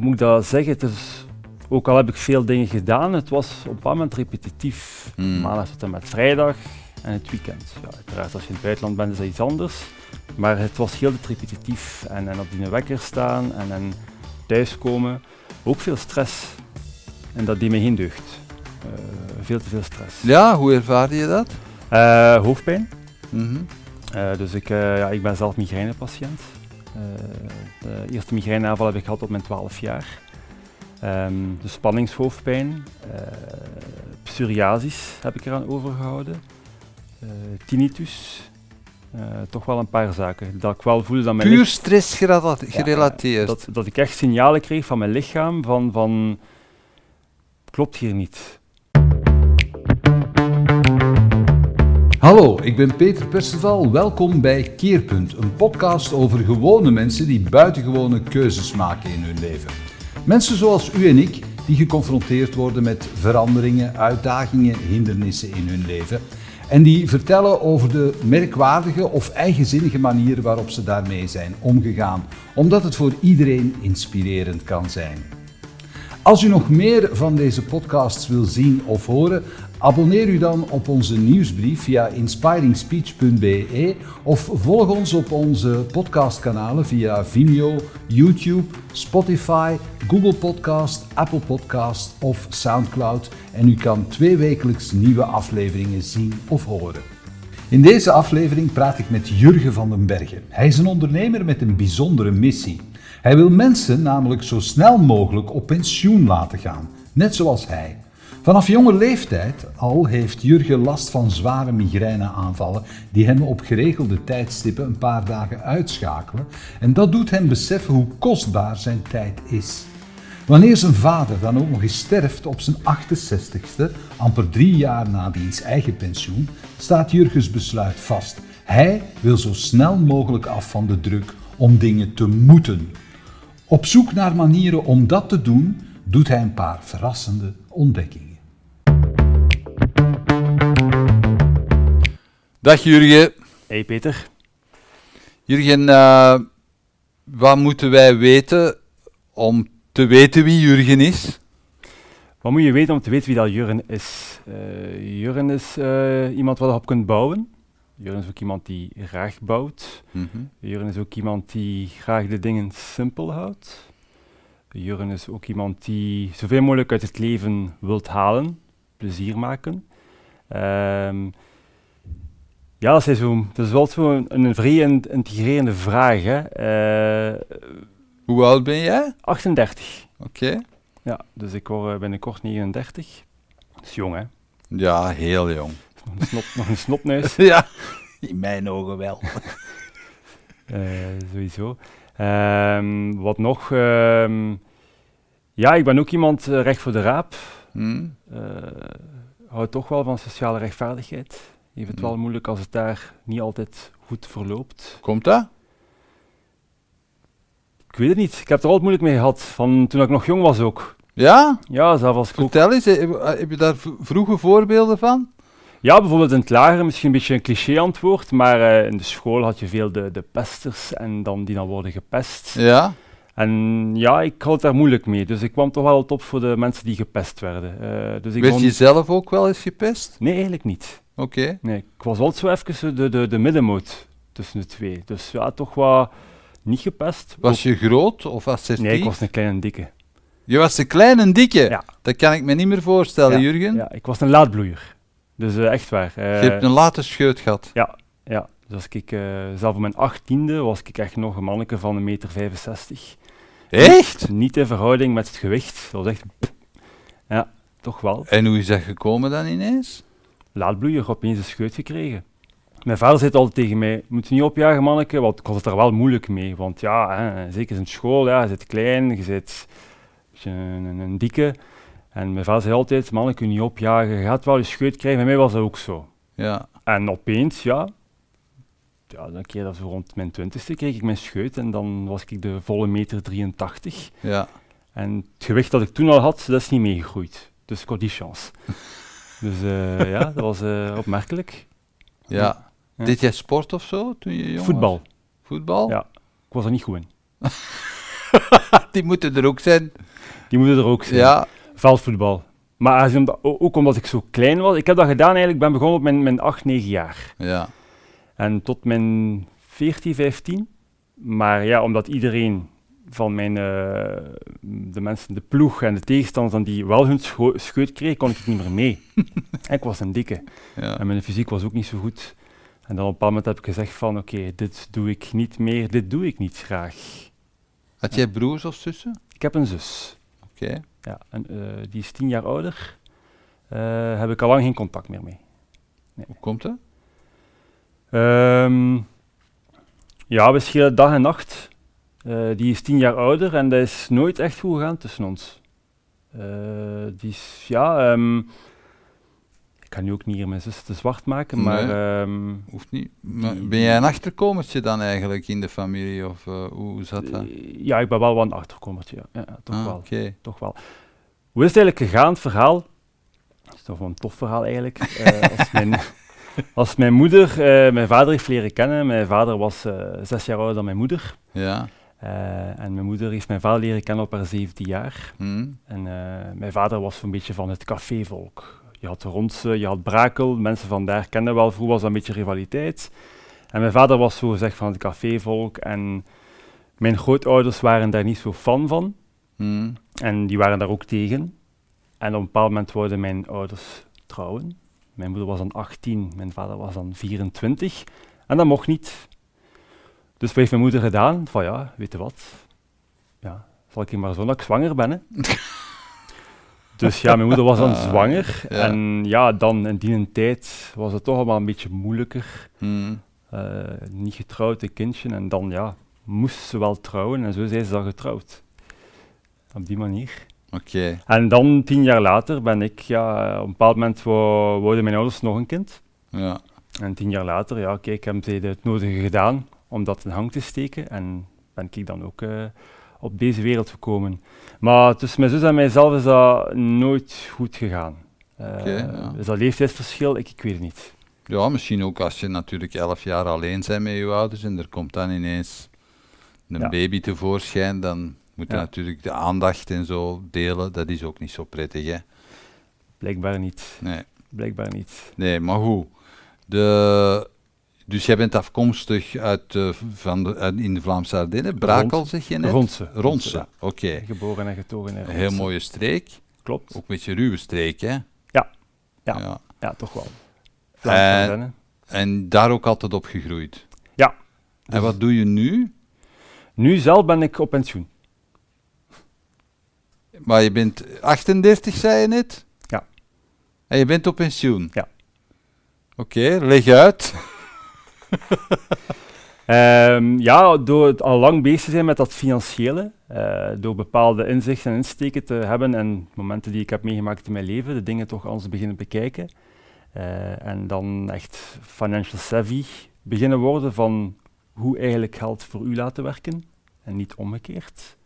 hoe moet ik dat zeggen? Het is, ook al heb ik veel dingen gedaan, het was op een bepaald moment repetitief. Maandag tot en met vrijdag en het weekend. Ja, uiteraard, als je in het buitenland bent, is dat iets anders. Maar het was heel repetitief. En, en op die wekker staan en, en thuiskomen. Ook veel stress. En dat deed me geen deugd. Eh, veel te veel stress. Ja, hoe ervaarde je dat? Eh, hoofdpijn. Mhm. Eh, dus ik, ja, ik ben zelf migrainepatiënt. Eh, de eerste migraineaanval heb ik gehad op mijn 12 jaar. Dus spanningshoofdpijn, eh psoriasis heb ik eraan overgehouden, eh, tinnitus, toch wel een paar zaken. Dat ik wel voelde dat mijn Puur stress ja, gerelateerd. dat, dat ik echt signalen kreeg van mijn lichaam van, van klopt hier niet. Hallo, ik ben Peter Perceval. Welkom bij Keerpunt, een podcast over gewone mensen die buitengewone keuzes maken in hun leven. Mensen zoals u en ik, die geconfronteerd worden met veranderingen, uitdagingen, hindernissen in hun leven. En die vertellen over de merkwaardige of eigenzinnige manieren waarop ze daarmee zijn omgegaan, omdat het voor iedereen inspirerend kan zijn. Als u nog meer van deze podcasts wil zien of horen, abonneer u dan op onze nieuwsbrief via inspiringspeech.be of volg ons op onze podcastkanalen via Vimeo, YouTube, Spotify, Google Podcast, Apple Podcast of SoundCloud en u kan tweewekelijks nieuwe afleveringen zien of horen. In deze aflevering praat ik met Jurgen van den Bergen. Hij is een ondernemer met een bijzondere missie. Hij wil mensen namelijk zo snel mogelijk op pensioen laten gaan, net zoals hij. Vanaf jonge leeftijd al heeft Jurgen last van zware migraineaanvallen die hem op geregelde tijdstippen een paar dagen uitschakelen en dat doet hem beseffen hoe kostbaar zijn tijd is. Wanneer zijn vader dan ook nog eens sterft op zijn 68ste, amper drie jaar na diens eigen pensioen, staat Jurgens besluit vast. Hij wil zo snel mogelijk af van de druk om dingen te moeten. Op zoek naar manieren om dat te doen, doet hij een paar verrassende ontdekkingen. Dag Jurgen. Hey Peter, Jurgen, eh, wat moeten wij weten om te weten wie Jurgen is? wat moet je weten om te weten wie dat Jurgen is? Eh Jurgen is eh, iemand waar je op kunt bouwen. Jurgen is ook iemand die graag bouwt. Jurgen is ook iemand die graag de dingen simpel houdt. Jurgen is ook iemand die zoveel mogelijk uit het leven wilt halen, plezier maken. Ehm, ja, dat is, zo, dat is wel zo een, een vrij in- integrerende vraag. Hè. Eh, Hoe oud ben jij? 38. Oké. Ja, dus ik word eh, binnenkort 39. Dat is jong, hè? Ja, heel jong. Nog een, snop, nog een snopneus. ja, in mijn ogen wel. Eh, sowieso. Ehm, wat nog? Ehm, ja, ik ben ook iemand recht voor de raap. Hm? Eh houdt toch wel van sociale rechtvaardigheid. Heeft het wel moeilijk als het daar niet altijd goed verloopt. Komt dat? Ik weet het niet. Ik heb er altijd moeilijk mee gehad. Van toen ik nog jong was ook. Ja? Ja, zelf als ik ook. Vertel eens, heb je daar vroege voorbeelden van? Ja, bijvoorbeeld in het lager, misschien een beetje een cliché-antwoord. Maar eh, in de school had je veel de, de pesters en dan, die dan worden gepest. Ja. En ja, ik had daar moeilijk mee. Dus ik kwam toch wel top voor de mensen die gepest werden. Eh, dus ik Werd je zelf ook wel eens gepest? Nee, eigenlijk niet. Oké. Nee, ik was altijd zo even de, de, de middenmoot tussen de twee. Dus ja, toch wat niet gepest. Was je groot of assertief? Nee, ik was een kleine dikke. Je was een kleine dikke? Ja. Dat kan ik me niet meer voorstellen, Ja, Jurgen. Ja, ik was een laadbloeier. Dus eh, echt waar. Eh, Je hebt een late scheut gehad. Ja, dus als ik eh, zelf op mijn achttiende was ik echt nog een manneke van een meter 65. Echt? Niet in verhouding met het gewicht. Dat was echt... Ja, toch wel. En hoe is dat gekomen dan ineens? Laadbloeier opeens een scheut gekregen. Mijn vader zei altijd tegen mij, je moet je niet opjagen manneke, want ik had het daar wel moeilijk mee. Want ja, hè, zeker in school, ja, je zit klein, je zit een, dikke. En mijn vader zei altijd, manneke, je niet opjagen, je gaat wel een scheut krijgen. Bij mij was dat ook zo. Ja. En opeens, ja, ja een keer dat zo rond mijn twintigste kreeg ik mijn scheut en dan was ik de volle meter 83. Ja. En het gewicht dat ik toen al had, dat is niet meegegroeid. Dus ik had die chance. dus eh, ja, dat was eh, opmerkelijk. Ja. Ja. Deed jij sport of zo toen je jong Voetbal. was? Voetbal? Ja. Ik was er niet goed in. die moeten er ook zijn. Die moeten er ook zijn. Ja. Veldvoetbal. Maar omdat- ook omdat ik zo klein was. Ik heb dat gedaan eigenlijk. Ik ben begonnen op mijn, mijn 8, 9 jaar. Ja. En tot mijn 14, 15. Maar ja, omdat iedereen van mijn, eh, de mensen, de ploeg en de tegenstanders dan die wel hun scheut kreeg, kon ik het niet meer mee. Ik was een dikke. ja. En mijn fysiek was ook niet zo goed. En dan op een bepaald moment heb ik gezegd van, oké, dit doe ik niet meer, dit doe ik niet graag. Had jij broers of zussen? Ik heb een zus. Oké. Ja, en, eh, die is tien jaar ouder. Eh heb ik al lang geen contact meer mee. Hoe komt dat? Ehm, ja, we schelen dag en nacht. Eh, die is tien jaar ouder en dat is nooit echt goed gegaan tussen ons. Eh, die is, ja, ehm, ik kan nu ook niet hier mijn zus te zwart maken, maar Nee. ehm, Hoeft niet. Maar ben jij een achterkomertje dan eigenlijk in de familie? Of eh, hoe zat dat? ja, ik ben wel wat een achterkommertje. Ja, toch Ah, wel. Toch wel. Hoe is het eigenlijk gegaan, het verhaal? Het is toch wel een tof verhaal eigenlijk. Als, mijn, als mijn moeder mijn vader heeft leren kennen, mijn vader was zes jaar ouder dan mijn moeder. Ja. Eh, en mijn moeder heeft mijn vader leren kennen op haar 17 jaar. Hm. En eh, mijn vader was zo'n beetje van het cafévolk. Je had Ronse, je had Brakel, mensen van daar kenden wel, vroeger was dat een beetje rivaliteit. En mijn vader was zo gezegd van het cafévolk en mijn grootouders waren daar niet zo fan van. Hm. En die waren daar ook tegen. En op een bepaald moment wilden mijn ouders trouwen. Mijn moeder was dan 18, mijn vader was dan 24. En dat mocht niet. Dus wat heeft mijn moeder gedaan? Van ja, weet je wat? Ja, zal ik hier maar zo dat ik zwanger ben, hè? dus ja, mijn moeder was dan Ah, zwanger. ja. En ja, dan in die tijd was het toch allemaal een beetje moeilijker. Hm. Eh, niet getrouwd, een kindje. En dan ja, moest ze wel trouwen. En zo zijn ze dan getrouwd. Op die manier. Oké. En dan, tien jaar later, ben ik, ja, op een bepaald moment wouden mijn ouders nog een kind. Ja. En tien jaar later, ja, kijk, hebben ze het nodige gedaan om dat in hang te steken. En ben ik dan ook eh, op deze wereld gekomen. Maar tussen mijn zus en mijzelf is dat nooit goed gegaan. Ja. Is dat leeftijdsverschil? Ik, ik weet het niet. ja, misschien ook als je natuurlijk elf jaar alleen bent met je ouders en er komt dan ineens een Ja. baby tevoorschijn, dan moet je Ja. natuurlijk de aandacht en zo delen. Dat is ook niet zo prettig, hè? Blijkbaar niet. Nee. Blijkbaar niet. Nee, maar hoe? De, dus jij bent afkomstig uit, eh, van de, uit- in de Vlaamse Ardennen, Brakel Rond- zeg je net? Ronse, ja. oké. Geboren en getogen in Ronse. heel mooie streek, Klopt. ook een beetje ruwe streek, hè? Ja. ja. Ja. Ja, toch wel. Vlaamse Ardennen. En daar ook altijd op gegroeid. Ja. En wat doe je nu? Nu zelf ben ik op pensioen. Maar je bent 38, zei je net? Ja. En je bent op pensioen? Ja. Oké, leg uit. Ehm, ja, door het al lang bezig te zijn met dat financiële, eh, door bepaalde inzichten en insteken te hebben en momenten die ik heb meegemaakt in mijn leven, de dingen toch anders beginnen bekijken. Eh, en dan echt financial savvy beginnen worden van hoe eigenlijk geld voor u laten werken en niet omgekeerd.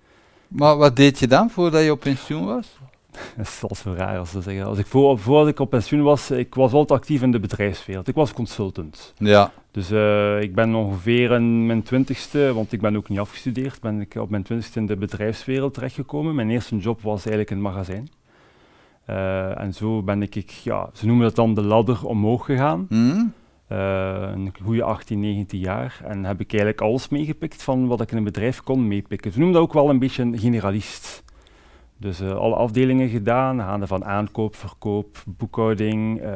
Maar wat deed je dan voordat je op pensioen was? Dat is wel zo raar als te zeggen. Als ik voor, voordat ik op pensioen was, ik was altijd actief in de bedrijfswereld. Ik was consultant. Ja. Dus eh, ik ben ongeveer in mijn twintigste, want ik ben ook niet afgestudeerd, ben ik op mijn twintigste in de bedrijfswereld terechtgekomen. Mijn eerste job was eigenlijk in het magazijn. Eh, en zo ben ik, ik, ja, ze noemen dat dan de ladder omhoog gegaan. Hm? Eh, een goede 18, 19 jaar. En heb ik eigenlijk alles meegepikt van wat ik in een bedrijf kon meepikken. Ze noemen dat ook wel een beetje een generalist. Dus eh, alle afdelingen gedaan, gaande van aankoop, verkoop, boekhouding, eh,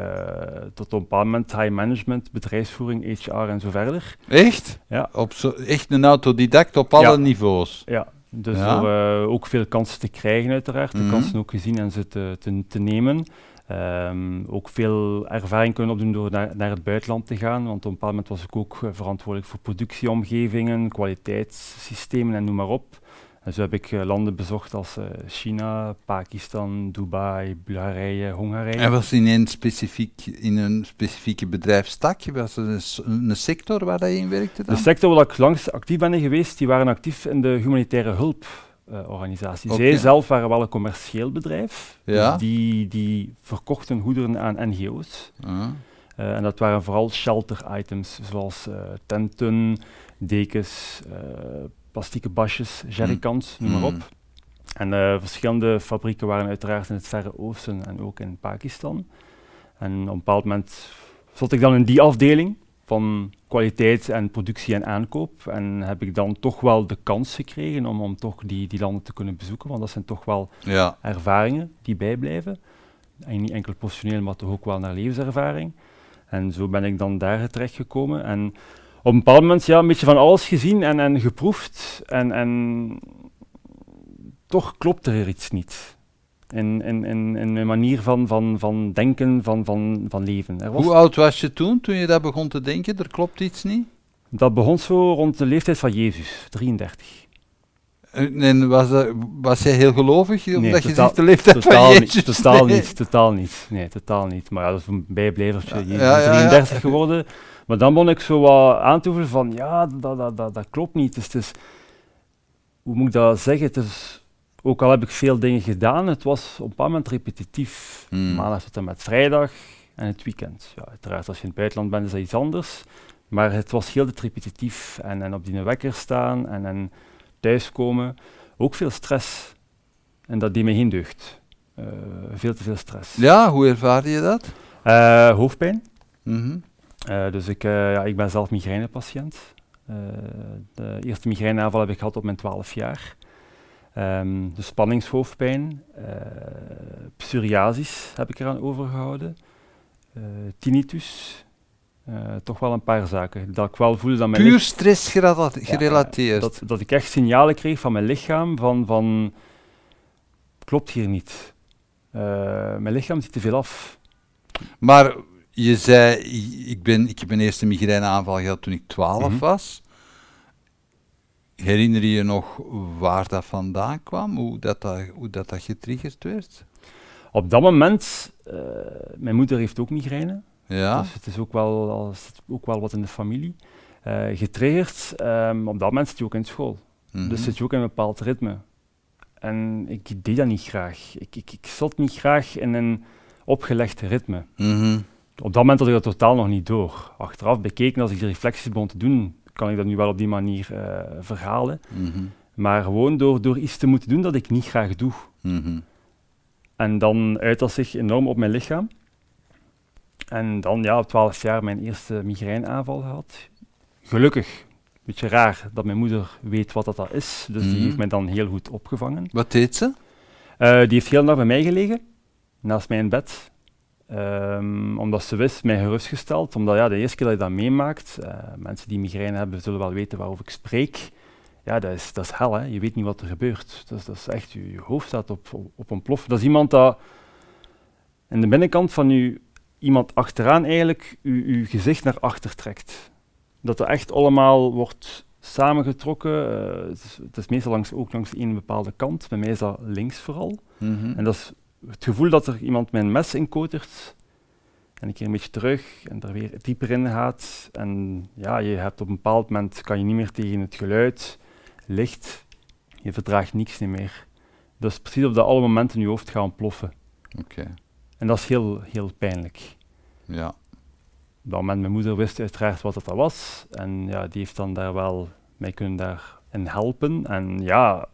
tot op een bepaald moment high management, bedrijfsvoering, HR en zo verder. Echt? Ja. Op zo, echt een autodidact op alle Ja. niveaus? Ja, dus Ja. door eh, ook veel kansen te krijgen uiteraard, de Mhm. kansen ook gezien en ze te, te, te nemen. Ehm, ook veel ervaring kunnen opdoen door naar, naar het buitenland te gaan, want op een bepaald moment was ik ook verantwoordelijk voor productieomgevingen, kwaliteitssystemen en noem maar op. En zo heb ik eh, landen bezocht als eh, China, Pakistan, Dubai, Bulgarije, Hongarije. En was in een, specifiek, in een specifieke bedrijfstak? Was er een, een sector waar dat je in werkte dan? De sector waar ik langs actief ben geweest, die waren actief in de humanitaire hulporganisatie. Oké. Zij zelf waren wel een commercieel bedrijf. Ja. Dus die, die verkochten goederen aan NGO's. Ah. Eh, en dat waren vooral shelter items, zoals tenten, dekens, plastieke basjes, jerrycans, noem maar Mm. op. En uh, verschillende fabrieken waren uiteraard in het Verre Oosten en ook in Pakistan. En op een bepaald moment zat ik dan in die afdeling van kwaliteit en productie en aankoop. En heb ik dan toch wel de kans gekregen om, om toch die, die landen te kunnen bezoeken, want dat zijn toch wel ja. ervaringen die bijblijven. En niet enkel professioneel, maar toch ook wel naar levenservaring. En zo ben ik dan daar terechtgekomen. En op een bepaald moment ja, een beetje van alles gezien en, en geproefd. En, en toch klopt er iets niet. In, in, in, in mijn manier van, van, van denken, van, van, van leven. Hoe oud was je toen, toen je dat begon te denken? Er klopt iets niet? Dat begon zo rond de leeftijd van Jezus, 33. En was, dat, was jij heel gelovig, nee, omdat je ziet de leeftijd van Jezus? Niet, totaal niet, totaal niet. Nee, totaal niet. Maar ja, dat is een bijblijver, Jezus ja, 33 geworden. Maar dan begon ik zo wat aan te voelen van, ja, dat, dat, dat, dat klopt niet. Dus het is, hoe moet ik dat zeggen? Het is ook al heb ik veel dingen gedaan, het was op een bepaald moment repetitief. Mm. Maandag tot en met vrijdag en het weekend. Ja, uiteraard, als je in het buitenland bent, is dat iets anders. Maar het was heel repetitief en, en op die wekker staan en, en thuiskomen. Ook veel stress. En dat deed me geen deugd. Uh, veel te veel stress. Ja, hoe ervaarde je dat? Uh, hoofdpijn. Mm -hmm. Uh, dus ik, ja, ik ben zelf migrainepatiënt. de eerste migraineaanval heb ik gehad op mijn 12 jaar. Um, de spanningshoofdpijn, psoriasis heb ik eraan overgehouden, tinnitus, toch wel een paar zaken. Dat ik wel voelde dat mijn Puur stress gerelateerd? dat, dat ik echt signalen kreeg van mijn lichaam van, van klopt hier niet. mijn lichaam ziet te veel af. Maar je zei, ik, ben, ik heb mijn eerste migraineaanval gehad toen ik 12 mm was. Herinner je je nog waar dat vandaan kwam, hoe dat, dat, hoe dat, dat getriggerd werd? Op dat moment, uh, mijn moeder heeft ook migraine. Ja. Dus het is ook wel, ook wel wat in de familie. Uh, getriggerd, um, op dat moment zit je ook in school. Mm -hmm. Dus zit je ook in een bepaald ritme. En ik deed dat niet graag. Ik, ik, ik zat niet graag in een opgelegd ritme. Mm -hmm. Op dat moment had ik dat totaal nog niet door. Achteraf bekeken, als ik de reflecties begon te doen, kan ik dat nu wel op die manier uh, verhalen. Mhm. Maar gewoon door, door iets te moeten doen dat ik niet graag doe. Mhm. En dan uit dat zich enorm op mijn lichaam. En dan ja, op 12 jaar mijn eerste migraineaanval gehad. Gelukkig, beetje raar dat mijn moeder weet wat dat, dat is. Dus die mhm. heeft mij dan heel goed opgevangen. Wat deed ze? Uh, die heeft heel lang bij mij gelegen, naast mijn bed. Um, omdat ze wist, mij gerustgesteld, omdat ja, de eerste keer dat je dat meemaakt, uh, mensen die migraine hebben zullen wel weten waarover ik spreek. Ja, dat is, dat is hel, hè. je weet niet wat er gebeurt. Dus dat is echt, je, je hoofd staat op, op, op een plof. Dat is iemand dat in de binnenkant van je, iemand achteraan eigenlijk je, gezicht naar achter trekt. Dat er echt allemaal wordt samengetrokken. Uh, het, is, het, is, meestal langs, ook langs een bepaalde kant. Bij mij is dat links vooral. Mm -hmm. En dat is het gevoel dat er iemand een mes inkotert en een keer een beetje terug en er weer dieper in gaat. En ja, je hebt op een bepaald moment kan je niet meer tegen het geluid, licht, je verdraagt niks meer. Dus precies op dat alle momenten in je hoofd gaan ploffen. Oké. En dat is heel, heel pijnlijk. Ja. Op dat moment, mijn moeder wist uiteraard wat dat was. En ja, die heeft dan daar wel mij kunnen daarin helpen. En ja,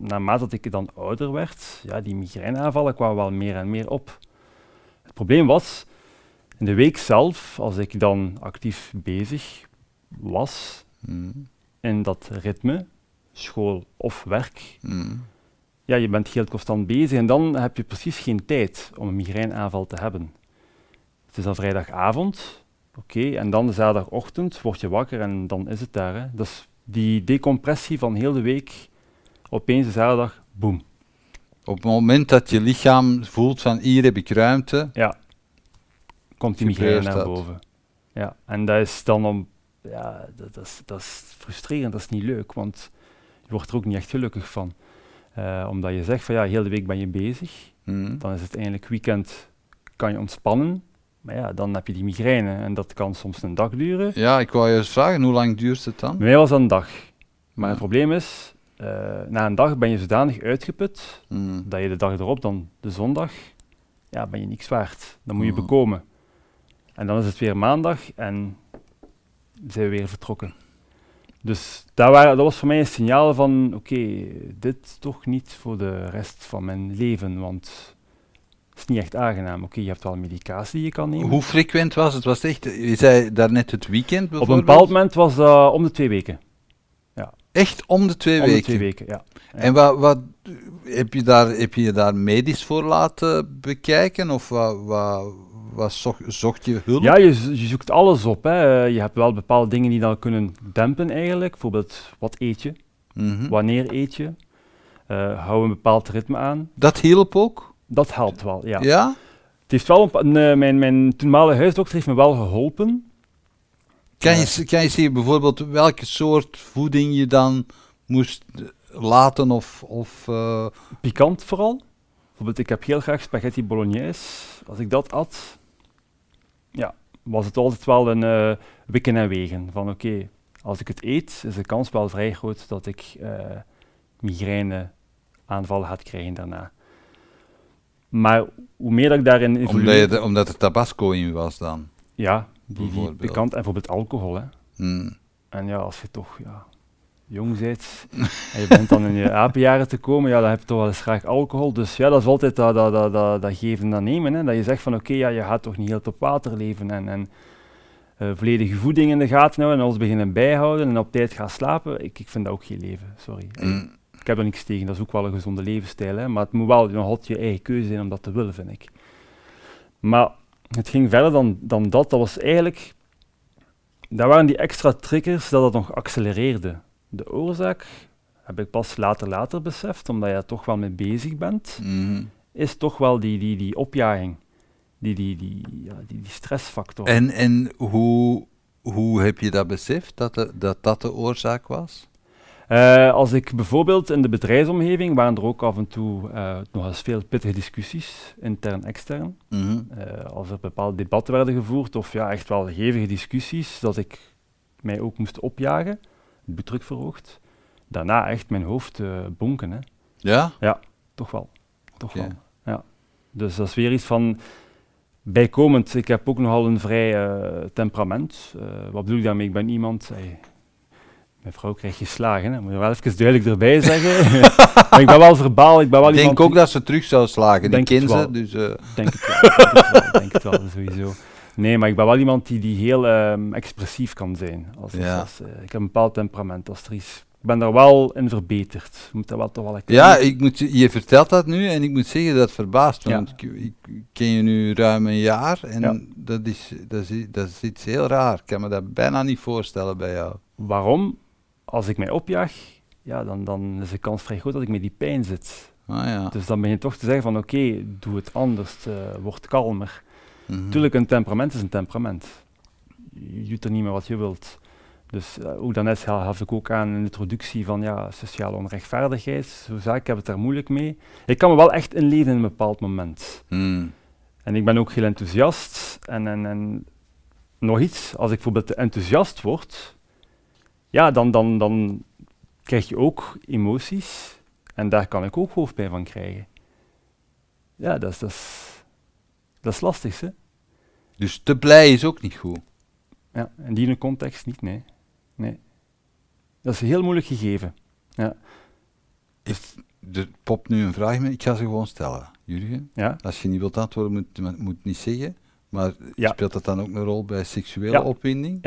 naarmate dat ik dan ouder werd, ja, die migraineaanvallen kwamen wel meer en meer op. Het probleem was, in de week zelf, als ik dan actief bezig was mm. in dat ritme, school of werk, mm. ja, je bent heel constant bezig en dan heb je precies geen tijd om een migraineaanval te hebben. Het is dan vrijdagavond, oké, en dan de zaterdagochtend word je wakker en dan is het daar. Hè. Dus die decompressie van heel de week opeens de zaterdag, boem. Op het moment dat je lichaam voelt van hier heb ik ruimte, ja. komt die migraine naar boven. Ja, en dat is dan om, ja, dat, dat, is, dat is frustrerend, dat is niet leuk, want je wordt er ook niet echt gelukkig van. Uh, omdat je zegt van ja, heel de week ben je bezig, mm. dan is het eindelijk weekend, kan je ontspannen, maar ja, dan heb je die migraine en dat kan soms een dag duren. Ja, ik wou je eens vragen, hoe lang duurt het dan? Bij mij was dat een dag. Maar het probleem is, uh, na een dag ben je zodanig uitgeput mm. dat je de dag erop, dan de zondag, ja, ben je niks waard. Dan moet je mm. bekomen. En dan is het weer maandag en zijn we weer vertrokken. Dus dat, waren, dat was voor mij een signaal van, oké, dit toch niet voor de rest van mijn leven, want het is niet echt aangenaam. Oké, je hebt wel medicatie die je kan nemen. Hoe frequent was het? Was het echt, je zei daarnet het weekend Op een bepaald moment was dat om de twee weken. Echt om de twee om weken? de twee weken, ja. Ja. En wat, wat, heb, je daar, heb je je daar medisch voor laten bekijken? Of wat, wat, wat zocht, zocht je hulp? Ja, je, je zoekt alles op. Hè. Je hebt wel bepaalde dingen die dat kunnen dempen eigenlijk. Bijvoorbeeld, wat eet je? Mhm. Wanneer eet je? Eh, hou een bepaald ritme aan. Dat hielp ook? Dat helpt wel, ja. Ja? Het heeft wel een, mijn, mijn toenmalige huisdokter heeft me wel geholpen. Kan, je, kan je zeggen bijvoorbeeld welke soort voeding je dan moest laten of... of eh, Pikant vooral. Bijvoorbeeld, ik heb heel graag spaghetti bolognese. Als ik dat at, ja, was het altijd wel een eh, wikken en wegen. Van oké, als ik het eet, is de kans wel vrij groot dat ik eh migraine aanvallen ga krijgen daarna. Maar hoe meer dat ik daarin omdat, je de- omdat er tabasco in was dan? Ja, die, die Bijvoorbeeld. pikant en bijvoorbeeld alcohol. Hè. Hmm. En ja, als je toch ja, jong bent en je bent dan in je apenjaren te komen, ja, dan heb je toch wel eens graag alcohol. Dus ja, dat is altijd dat, dat, dat, dat, dat geven en nemen. Hè. Dat je zegt van oké, ja, je gaat toch niet heel op water leven en, en eh, volledige voeding in de gaten houden en alles beginnen bijhouden en op tijd gaan slapen. Ik, ik vind dat ook geen leven, sorry. Hmm. Ik heb er niks tegen, dat is ook wel een gezonde levensstijl. Hè. Maar het moet wel nog altijd je eigen keuze zijn om dat te willen, vind ik. Maar het ging verder dan, dan dat. Dat was eigenlijk... Dat waren die extra triggers dat het nog accelereerde. De oorzaak heb ik pas later later beseft, omdat je er toch wel mee bezig bent, Mhm. is toch wel die, die, die opjaging. Die, die, die, ja, die, die stressfactor. En, en hoe, hoe heb je dat beseft, dat de, dat, dat de oorzaak was? Eh, als ik bijvoorbeeld in de bedrijfsomgeving waren er ook af en toe eh, nog eens veel pittige discussies, intern, extern. Mhm. Eh, als er bepaalde debatten werden gevoerd, of ja, echt wel hevige discussies, dat ik mij ook moest opjagen, het bloeddruk verhoogd. Daarna echt mijn hoofd bonken, hè. Ja? toch wel. Toch wel. Ja. Dus dat is weer iets van bijkomend. Ik heb ook nogal een vrij temperament. Wat bedoel ik daarmee? Ik ben iemand. hey, mijn vrouw krijgt geslagen, hè. moet je wel even duidelijk erbij zeggen. maar ik ben wel verbaal. Ik ben wel Ik denk ook dat ze terug zou slagen, die wel. Dus, eh, Denk het wel, denk het wel, denk het wel, sowieso. Nee, maar ik ben wel iemand die, die heel ehm, expressief kan zijn. Als, Ja. als, eh, ik heb een bepaald temperament. Als er ik ben daar wel in verbeterd. Je moet dat wel toch wel een ja, ik moet, je je vertelt dat nu en ik moet zeggen dat verbaast. Ja. Want ik, ik ken je nu ruim een jaar en Ja. dat, is, dat, is, dat is iets heel raar. Ik kan me dat bijna niet voorstellen bij jou. Waarom? Als ik mij opjaag, ja, dan, dan is de kans vrij groot dat ik met die pijn zit. Ah ja. Dus dan ben je toch te zeggen van oké, doe het anders, eh, word kalmer. Mhm. Natuurlijk, een temperament is een temperament. Je doet er niet meer wat je wilt. Dus eh, ook daarnet ga- gaf ik ook aan in de introductie van ja, sociale onrechtvaardigheid. Zo zei ik, heb het daar moeilijk mee. Ik kan me wel echt inleven in een bepaald moment. Hmm. En ik ben ook heel enthousiast. En, en, en nog iets, als ik bijvoorbeeld te enthousiast word, ja, dan, dan, dan krijg je ook emoties. En daar kan ik ook hoofdpijn van krijgen. Ja, dat is, dat is, dat is lastig, hè? Dus te blij is ook niet goed. Ja, in die context niet, nee. nee. Dat is een heel moeilijk gegeven. Ja. Er popt nu een vraag mee, ik ga ze gewoon stellen. Jurgen, Ja? als je niet wilt antwoorden, moet je moet het niet zeggen. Maar Ja. speelt dat dan ook een rol bij seksuele Ja. opwinding?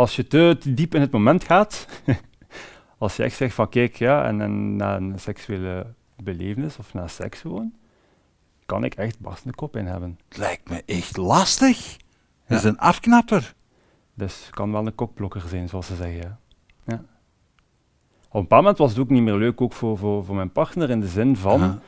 Als je te, te diep in het moment gaat, als je echt zegt van kijk, ja, en, en na een seksuele belevenis of na seks gewoon, kan ik echt barstende kop in hebben. Het lijkt me echt lastig. Dat is Ja. een afknapper. Dus het kan wel een kokblokker zijn, zoals ze zeggen. Ja. Op een bepaald moment was het ook niet meer leuk, ook voor, voor, voor mijn partner, in de zin van.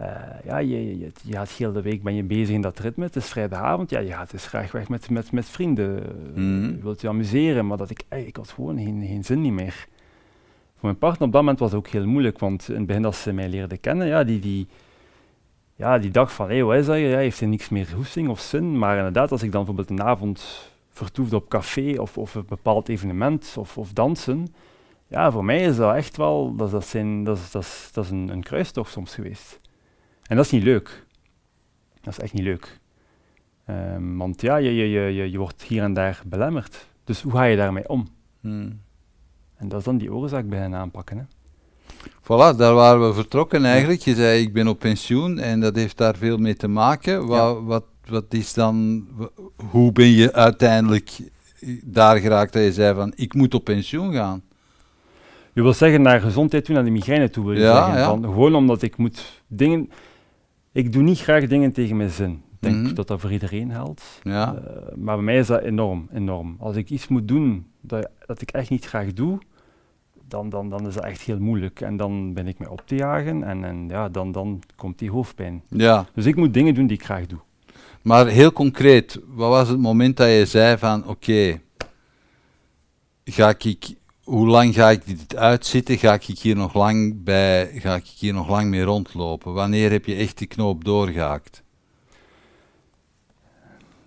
Eh, ja, je, je, je, je gaat heel de week ben je bezig in dat ritme. Het is vrijdagavond. Ja, je gaat dus graag weg met, met, met vrienden. Mhm. Je wilt je amuseren, maar dat ik, ey, ik had gewoon geen, geen zin niet meer. Voor mijn partner op dat moment was het ook heel moeilijk, want in het begin als ze mij leerde kennen, ja, die, die, ja, die dacht van, hé, hey, wat is dat? Ja, heeft hij niks meer hoesting of zin? Maar inderdaad, als ik dan bijvoorbeeld een avond vertoefde op café of, of een bepaald evenement of, of dansen, ja, voor mij is dat echt wel, dat, dat, zijn, dat, is, dat, dat is een, een kruistocht soms geweest. En dat is niet leuk. Dat is echt niet leuk. Ehm, want ja, je, je, je, je, je wordt hier en daar belemmerd. Dus hoe ga je daarmee om? Hmm. En dat is dan die oorzaak bij hen aanpakken. Hè. Voilà, daar waren we vertrokken eigenlijk. Je zei, ik ben op pensioen en dat heeft daar veel mee te maken. Wat, wat, wat is dan, hoe ben je uiteindelijk daar geraakt dat je zei van, ik moet op pensioen gaan? Je wil zeggen naar gezondheid toe, naar de migraine toe wil je Ja, zeggen. ja. Van, gewoon omdat ik moet dingen... Ik doe niet graag dingen tegen mijn zin. Ik denk Mhm. dat dat voor iedereen geldt. Ja, Eh, maar bij mij is dat enorm, enorm. Als ik iets moet doen dat, dat ik echt niet graag doe, dan, dan, dan is dat echt heel moeilijk. En dan ben ik mij op te jagen en, en ja, dan, dan komt die hoofdpijn. ja. Dus ik moet dingen doen die ik graag doe. Maar heel concreet, wat was het moment dat je zei van, oké, ga ik, hoe lang ga ik dit uitzitten? Ga ik hier nog lang bij, ga ik hier nog lang mee rondlopen? Wanneer heb je echt die knoop doorgehaakt?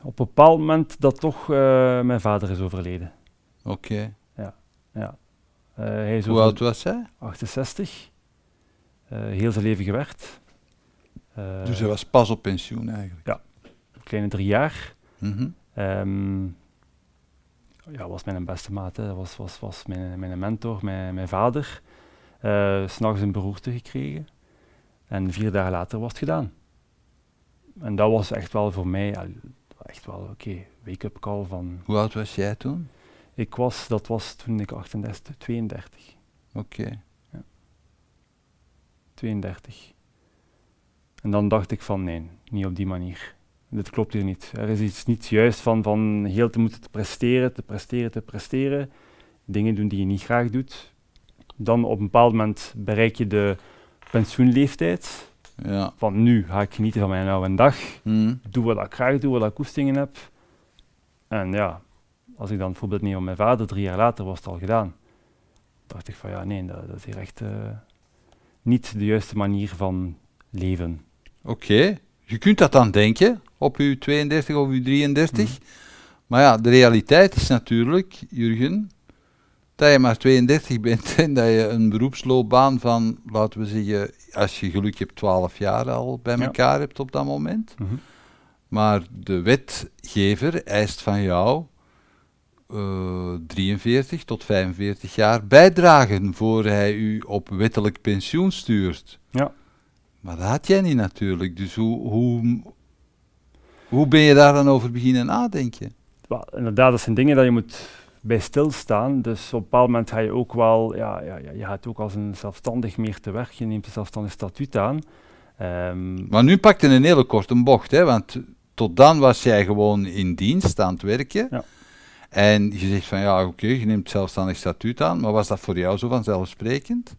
Op een bepaald moment dat toch eh, mijn vader is overleden. Oké. Ja. Eh, hij is Hoe oud was hij? 68. Eh, heel zijn leven gewerkt. Dus hij was pas op pensioen eigenlijk. Kleine drie jaar. Mhm. Ehm ja, was mijn beste maat. Hè. Dat was, was, was mijn, mijn mentor, mijn, mijn vader. S S'nachts een beroerte gekregen. En vier dagen later was het gedaan. En dat was echt wel voor mij, echt wel, oké, wake-up call van... Hoe oud was jij toen? Ik was, dat was toen ik 38, 32. Oké. 32. En dan dacht ik van nee, niet op die manier. Dit klopt hier niet. Er is iets niet juist van, van heel te moeten te presteren, te presteren, te presteren. Dingen doen die je niet graag doet. Dan op een bepaald moment bereik je de pensioenleeftijd. Ja. Van nu ga ik genieten van mijn oude dag. Mhm. Doe wat ik graag doe, wat ik koestingen heb. En ja, als ik dan het voorbeeld neem van mijn vader, drie jaar later was het al gedaan. dacht ik van ja, nee, dat, dat is hier echt eh, niet de juiste manier van leven. Oké. Je kunt dat dan denken op uw 32 of uw 33. Mhm. Maar ja, de realiteit is natuurlijk, Jurgen, dat je maar 32 bent en dat je een beroepsloopbaan van, laten we zeggen, als je geluk hebt, 12 jaar al bij Ja. elkaar hebt op dat moment. Mhm. Maar de wetgever eist van jou eh, 43 tot 45 jaar bijdragen voor hij u op wettelijk pensioen stuurt. Ja. Maar dat had jij niet natuurlijk. Dus hoe, hoe, hoe ben je daar dan over beginnen nadenken? Wel, inderdaad, dat zijn dingen dat je moet bij stilstaan. Dus op een bepaald moment ga je ook wel, ja, ja, ja, je gaat ook als een zelfstandig meer te werk. Je neemt een zelfstandig statuut aan. Ehm, Maar nu pakte een hele korte bocht, hè, want tot dan was jij gewoon in dienst aan het werken. Ja. En je zegt van ja, oké, je neemt zelfstandig statuut aan, maar was dat voor jou zo vanzelfsprekend?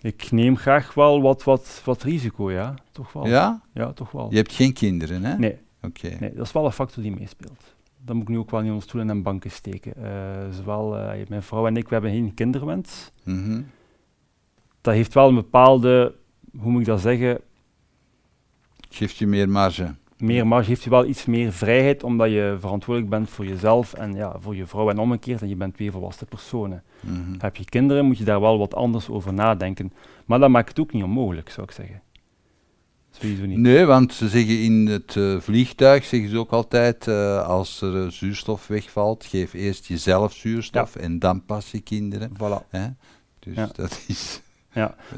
Ik neem graag wel wat, wat, wat risico, ja. Toch wel. Ja? Ja, toch wel. Je hebt geen kinderen, hè? Nee, Oké. nee, dat is wel een factor die meespeelt. Dat moet ik nu ook wel niet onder stoelen en banken steken. Eh, zowel eh, mijn vrouw en ik, we hebben geen kinderwens. Mhm. Dat heeft wel een bepaalde, hoe moet ik dat zeggen, Geeft je meer marge. Meer marge, heeft je wel iets meer vrijheid, omdat je verantwoordelijk bent voor jezelf en ja, voor je vrouw en omgekeerd, en je bent twee volwassen personen. Mhm. Heb je kinderen, moet je daar wel wat anders over nadenken. Maar dat maakt het ook niet onmogelijk, zou ik zeggen. Sowieso niet. Nee, want ze zeggen in het eh, vliegtuig, zeggen ze ook altijd, eh, als er zuurstof wegvalt, geef eerst jezelf zuurstof en dan pas je kinderen. Voilà. Hè? Dus Ja. dat is,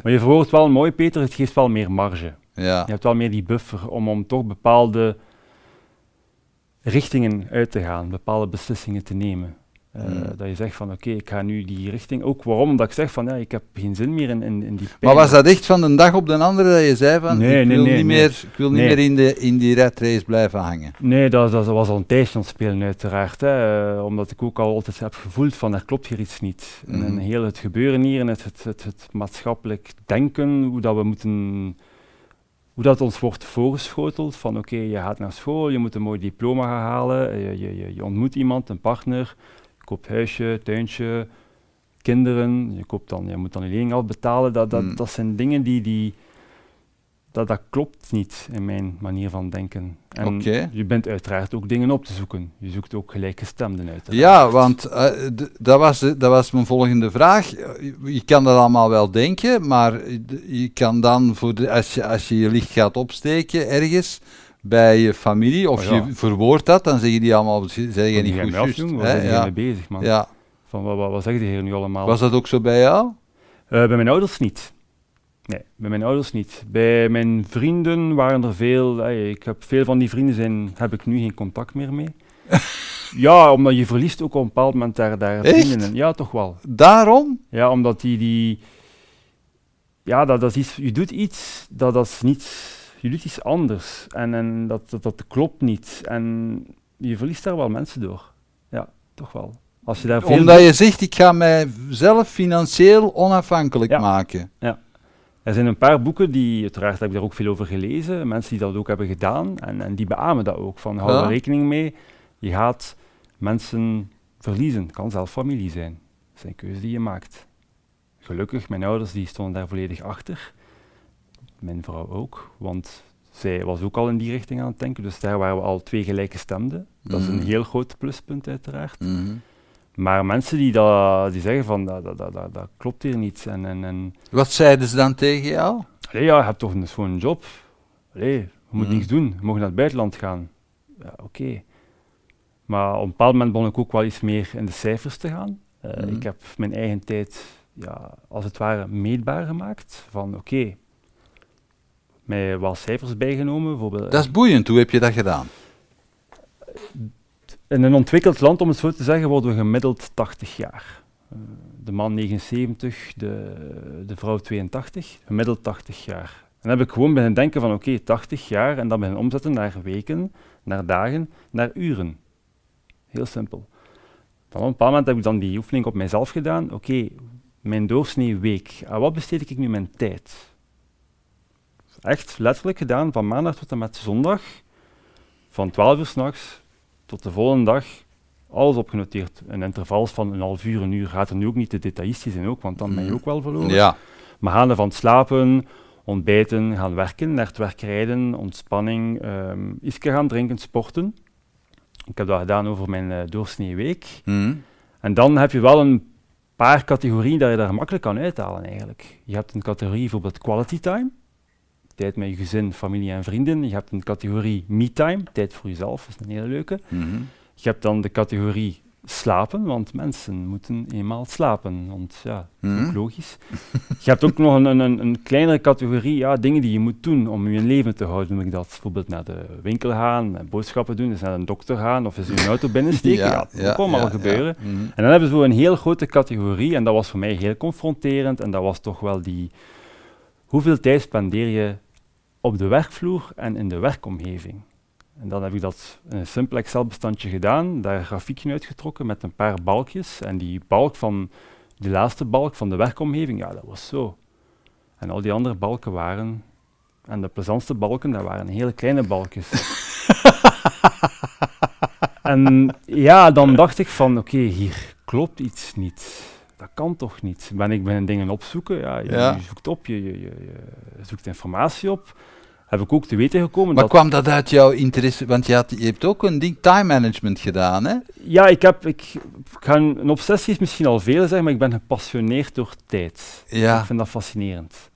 Maar je verwoordt wel mooi, Peter, het geeft wel meer marge. Ja. Je hebt wel meer die buffer om, om toch bepaalde richtingen uit te gaan, bepaalde beslissingen te nemen. Eh, Hmm. Dat je zegt van oké, ik ga nu die richting. Ook waarom? Omdat ik zeg van ja, ik heb geen zin meer in, in, in die Maar pijn. was dat echt van de dag op de andere dat je zei van, Nee, ik nee, wil, nee, niet, nee. Meer, ik wil niet meer in, de, in die red race blijven hangen? Nee, dat, dat was al een tijdje aan het spelen uiteraard. Hè, eh, omdat ik ook al altijd heb gevoeld van er klopt hier iets niet. En, en Mhm. heel het gebeuren hier en het, het, het, het maatschappelijk denken, hoe dat we moeten... Hoe dat ons wordt voorgeschoteld van oké, je gaat naar school, je moet een mooi diploma gaan halen, je, je, je, ontmoet iemand, een partner, je koopt huisje, tuintje, kinderen, je, koopt dan, je moet dan je lening afbetalen. Dat, dat, Mm. dat zijn dingen die, die dat, dat klopt niet in mijn manier van denken. En je bent uiteraard ook dingen op te zoeken. Je zoekt ook gelijkgestemden uit. Ja, want eh, dat, was, de- dat was mijn volgende vraag. Je, je kan dat allemaal wel denken, maar je kan dan, voor de, als, je, als je je licht gaat opsteken ergens, bij je familie, of Oh ja. je verwoordt dat, dan zeggen die allemaal, zeg je niet goed juist. Waar zijn die Ja. mee bezig, man? ja. Van, wat, wat, wat zeggen die hier nu allemaal? Was dat ook zo bij jou? Eh, bij mijn ouders niet. Nee, bij mijn ouders niet. Bij mijn vrienden waren er veel. ik heb veel van die vrienden zijn, heb ik nu geen contact meer mee. ja, omdat je verliest ook op een bepaald moment daar, vrienden in. Ja, toch wel. Daarom? Ja, omdat die, die ja, dat, dat is iets, je doet iets, dat, dat is niet, je doet iets anders en, en dat, dat, dat klopt niet en je verliest daar wel mensen door. Ja, toch wel. Als je daar veel Omdat je zegt, ik ga mijzelf financieel onafhankelijk Ja. maken. Er zijn een paar boeken die, uiteraard heb ik daar ook veel over gelezen, mensen die dat ook hebben gedaan en, en die beamen dat ook. Van hou Ja. er rekening mee, je gaat mensen verliezen. Het kan zelf familie zijn. Dat is een keuze die je maakt. Gelukkig, mijn ouders die stonden daar volledig achter. Mijn vrouw ook, want zij was ook al in die richting aan het denken. Dus daar waren we al twee gelijke stemden. Dat is een Mhm. heel groot pluspunt uiteraard. Mhm. Maar mensen die, dat, die zeggen van dat, dat, dat, dat, klopt hier niet. En, en, en Wat zeiden ze dan tegen jou? Allee, ja, je hebt toch een, job. Allee, je moet Mhm. niks doen. Je mag naar het buitenland gaan. Ja, oké. Maar op een bepaald moment begon ik ook wel iets meer in de cijfers te gaan. Eh, Mhm. Ik heb mijn eigen tijd, ja, als het ware, meetbaar gemaakt. Van oké, mij wel cijfers bijgenomen. Bijvoorbeeld, Dat is boeiend, hoe heb je dat gedaan? In een ontwikkeld land, om het zo te zeggen, worden we gemiddeld 80 jaar. Eh, de man 79, de, de vrouw 82, gemiddeld 80 jaar. En dan heb ik gewoon beginnen denken van oké, 80 jaar en dan beginnen omzetten naar weken, naar dagen, naar uren. Heel simpel. Dan op een bepaald moment heb ik dan die oefening op mijzelf gedaan. Oké, mijn doorsnee week. Aan wat besteed ik nu mijn tijd? Echt letterlijk gedaan, van maandag tot en met zondag. Van 12 uur s'nachts tot de volgende dag. Alles opgenoteerd. Een interval van een half uur, een uur. Gaat er nu ook niet te detailistisch in ook, want dan ben je Mhm. ook wel verloren. Ja. Maar gaande van slapen, ontbijten, gaan werken, naar het werk rijden, ontspanning, ehm iets gaan drinken, sporten. Ik heb dat gedaan over mijn eh doorsnee week. Mhm. En dan heb je wel een paar categorieën dat je daar makkelijk kan uithalen eigenlijk. Je hebt een categorie bijvoorbeeld quality time, tijd met je gezin, familie en vrienden. Je hebt een categorie me time, tijd voor jezelf, dat is een hele leuke. Mhm. Je hebt dan de categorie slapen, want mensen moeten eenmaal slapen. Want ja, dat is ook Mhm. logisch. Je hebt ook nog een, een, kleinere categorie ja, dingen die je moet doen om je leven te houden. Noem ik dat bijvoorbeeld naar de winkel gaan, boodschappen doen, dus naar een dokter gaan of eens in een auto binnensteken. ja, dat kan allemaal ja, gebeuren. ja. Mhm. En dan hebben ze zo een heel grote categorie en dat was voor mij heel confronterend en dat was toch wel die... Hoeveel tijd spendeer je op de werkvloer en in de werkomgeving? En dan heb ik dat in een simpel Excel-bestandje gedaan, daar een grafiekje uitgetrokken met een paar balkjes. En die balk van, die laatste balk van de werkomgeving, ja, dat was zo. En al die andere balken waren, en de plezantste balken, dat waren hele kleine balkjes. en ja, dan dacht ik van, oké, hier klopt iets niet. Dat kan toch niet? Ben ik ben dingen opzoeken? Ja, je, Ja. je zoekt op, je, je, je, zoekt informatie op. Heb ik ook te weten gekomen Maar dat... kwam dat uit jouw interesse? Want je, had, je hebt ook een ding time management gedaan, hè? Ja, ik heb... Ik, ik ga een, een obsessie is misschien al veel zeggen, maar ik ben gepassioneerd door tijd. Ja. Ik vind dat fascinerend.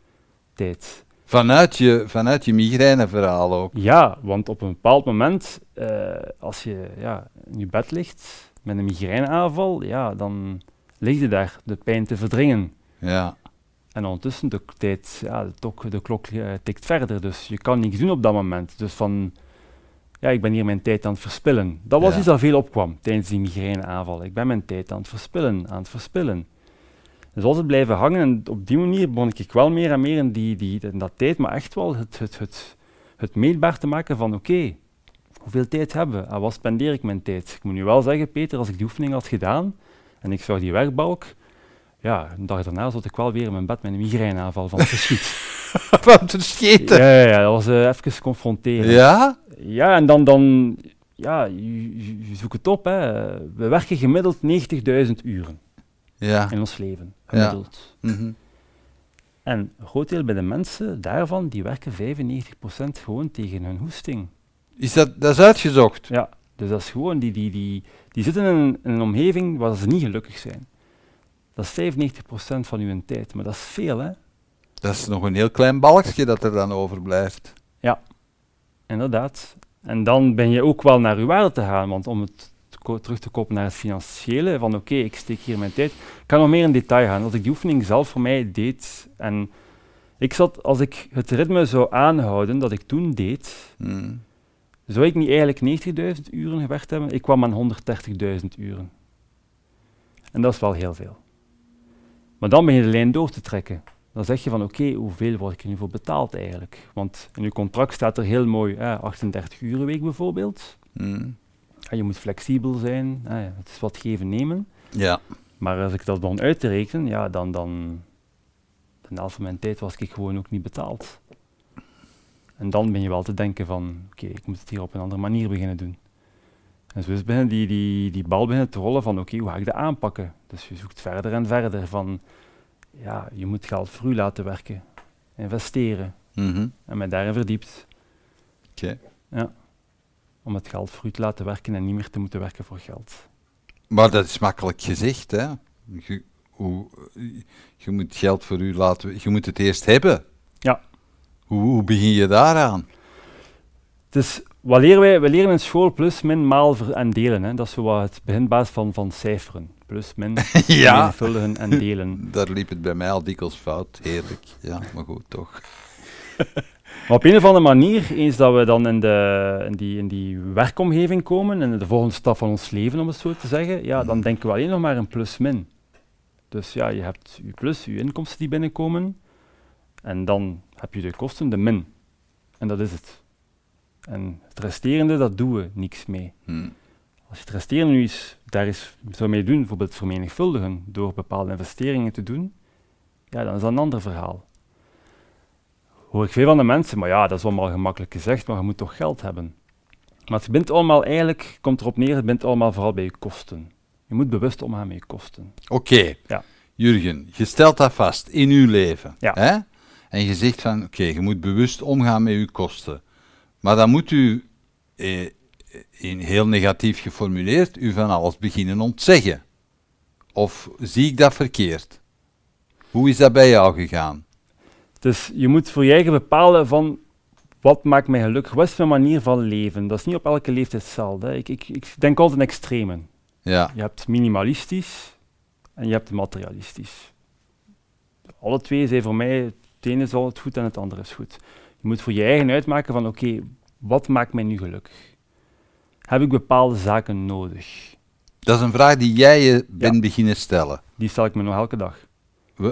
Tijd. Vanuit je, vanuit je migraineverhaal ook. Ja, want op een bepaald moment, eh, als je ja, in je bed ligt met een migraineaanval, ja, dan lig je daar de pijn te verdringen. Ja. En ondertussen, de, tijd, ja, de, tok- de klok eh, tikt verder, dus je kan niks doen op dat moment. Dus van, ja, ik ben hier mijn tijd aan het verspillen. Dat was Ja. iets dat veel opkwam tijdens die migraineaanval. Ik ben mijn tijd aan het verspillen, aan het verspillen. Dus als het blijven hangen, en op die manier begon ik wel meer en meer in, die, die, in dat tijd, maar echt wel het, het, het, het meetbaar te maken van, oké, hoeveel tijd hebben we? En wat spendeer ik mijn tijd? Ik moet nu wel zeggen, Peter, als ik die oefening had gedaan, en ik zag die werkbalk, ja, een dag daarna zat ik wel weer in mijn bed met een migraineaanval van het verschiet. Van te ja, ja, ja, dat was eh, even confronterend. Ja? Ja, en dan, dan ja, je, je- je zoekt het op. Hè. We werken gemiddeld 90.000 uren Ja. in ons leven. Gemiddeld. Mhm. En een groot deel bij de mensen daarvan, die werken 95% gewoon tegen hun hoesting. Is dat, dat is uitgezocht? Ja, dus dat is gewoon, die, die, die, die zitten in een, in een omgeving waar ze niet gelukkig zijn. Dat is 95% van hun tijd, maar dat is veel, hè. Dat is nog een heel klein balkje dat er dan overblijft. inderdaad. En dan ben je ook wel naar je waarde te gaan, want om het terug te kopen naar het financiële, van oké, ik steek hier mijn tijd. Ik kan nog meer in detail gaan. Als ik die oefening zelf voor mij deed en ik zat, als ik het ritme zou aanhouden dat ik toen deed, Mm. Zou ik niet eigenlijk 90.000 uren gewerkt hebben. Ik kwam aan 130.000 uren. En dat is wel heel veel. Maar dan begin je de lijn door te trekken. Dan zeg je van oké, hoeveel word ik er nu voor betaald eigenlijk? Want in je contract staat er heel mooi eh, 38 uren week bijvoorbeeld. Mm. Ja, je moet flexibel zijn, eh, ja, het is wat geven nemen. Ja. Maar als ik dat dan uit te rekenen, ja, dan, dan de helft van mijn tijd was ik gewoon ook niet betaald. En dan ben je wel te denken van, oké, ik moet het hier op een andere manier beginnen doen. En zo is beginnen die, die, die bal beginnen te rollen van, oké, hoe ga ik dat aanpakken? Dus je zoekt verder en verder van, ja, je moet geld voor u laten werken, investeren Mhm. en mij daarin verdiept. Oké. Ja. Om het geld voor u te laten werken en niet meer te moeten werken voor geld. Maar dat is makkelijk gezegd, hè? Je, hoe, je moet geld voor u laten, je moet het eerst hebben. Hoe, hoe begin je daaraan? Dus wat leren wij? We leren in school plus, min, maal en delen. Hè. Dat is zo het beginbaas van, van cijferen. Plus, min, Ja. en delen. Daar liep het bij mij al dikwijls fout. Heerlijk. Ja, maar goed, toch. Maar op een of andere manier, eens dat we dan in, de, in, die, in die werkomgeving komen, in de volgende stap van ons leven, om het zo te zeggen, ja, dan denken we alleen nog maar in plus-min. Dus ja, je hebt je plus, je inkomsten die binnenkomen, en dan heb je de kosten, de min. En dat is het. En het resterende, dat doen we niks mee. Hm. Als je het resterende nu eens daar eens zou mee doen, bijvoorbeeld vermenigvuldigen, door bepaalde investeringen te doen, ja, dan is dat een ander verhaal. Hoor ik veel van de mensen, maar ja, dat is allemaal gemakkelijk gezegd, maar je moet toch geld hebben. Maar het bent allemaal eigenlijk, komt erop neer, het bent allemaal vooral bij je kosten. Je moet bewust omgaan met je kosten. Oké, Ja. Jurgen, je stelt dat vast in uw leven. Ja. Hè? En je zegt van, oké, je moet bewust omgaan met uw kosten. Maar dan moet u, eh, in heel negatief geformuleerd, u van alles beginnen ontzeggen. Of zie ik dat verkeerd? Hoe is dat bij jou gegaan? Dus je moet voor je eigen bepalen van, wat maakt mij gelukkig? Wat is mijn manier van leven? Dat is niet op elke leeftijd hetzelfde. Ik, ik, ik denk altijd in extremen. Ja, Je hebt minimalistisch en je hebt materialistisch. Alle twee zijn voor mij, het ene is al het goed en het andere is goed. Je moet voor je eigen uitmaken van oké, wat maakt mij nu gelukkig? Heb ik bepaalde zaken nodig? dat is een vraag die jij je bent beginnen stellen. Die stel ik me nog elke dag.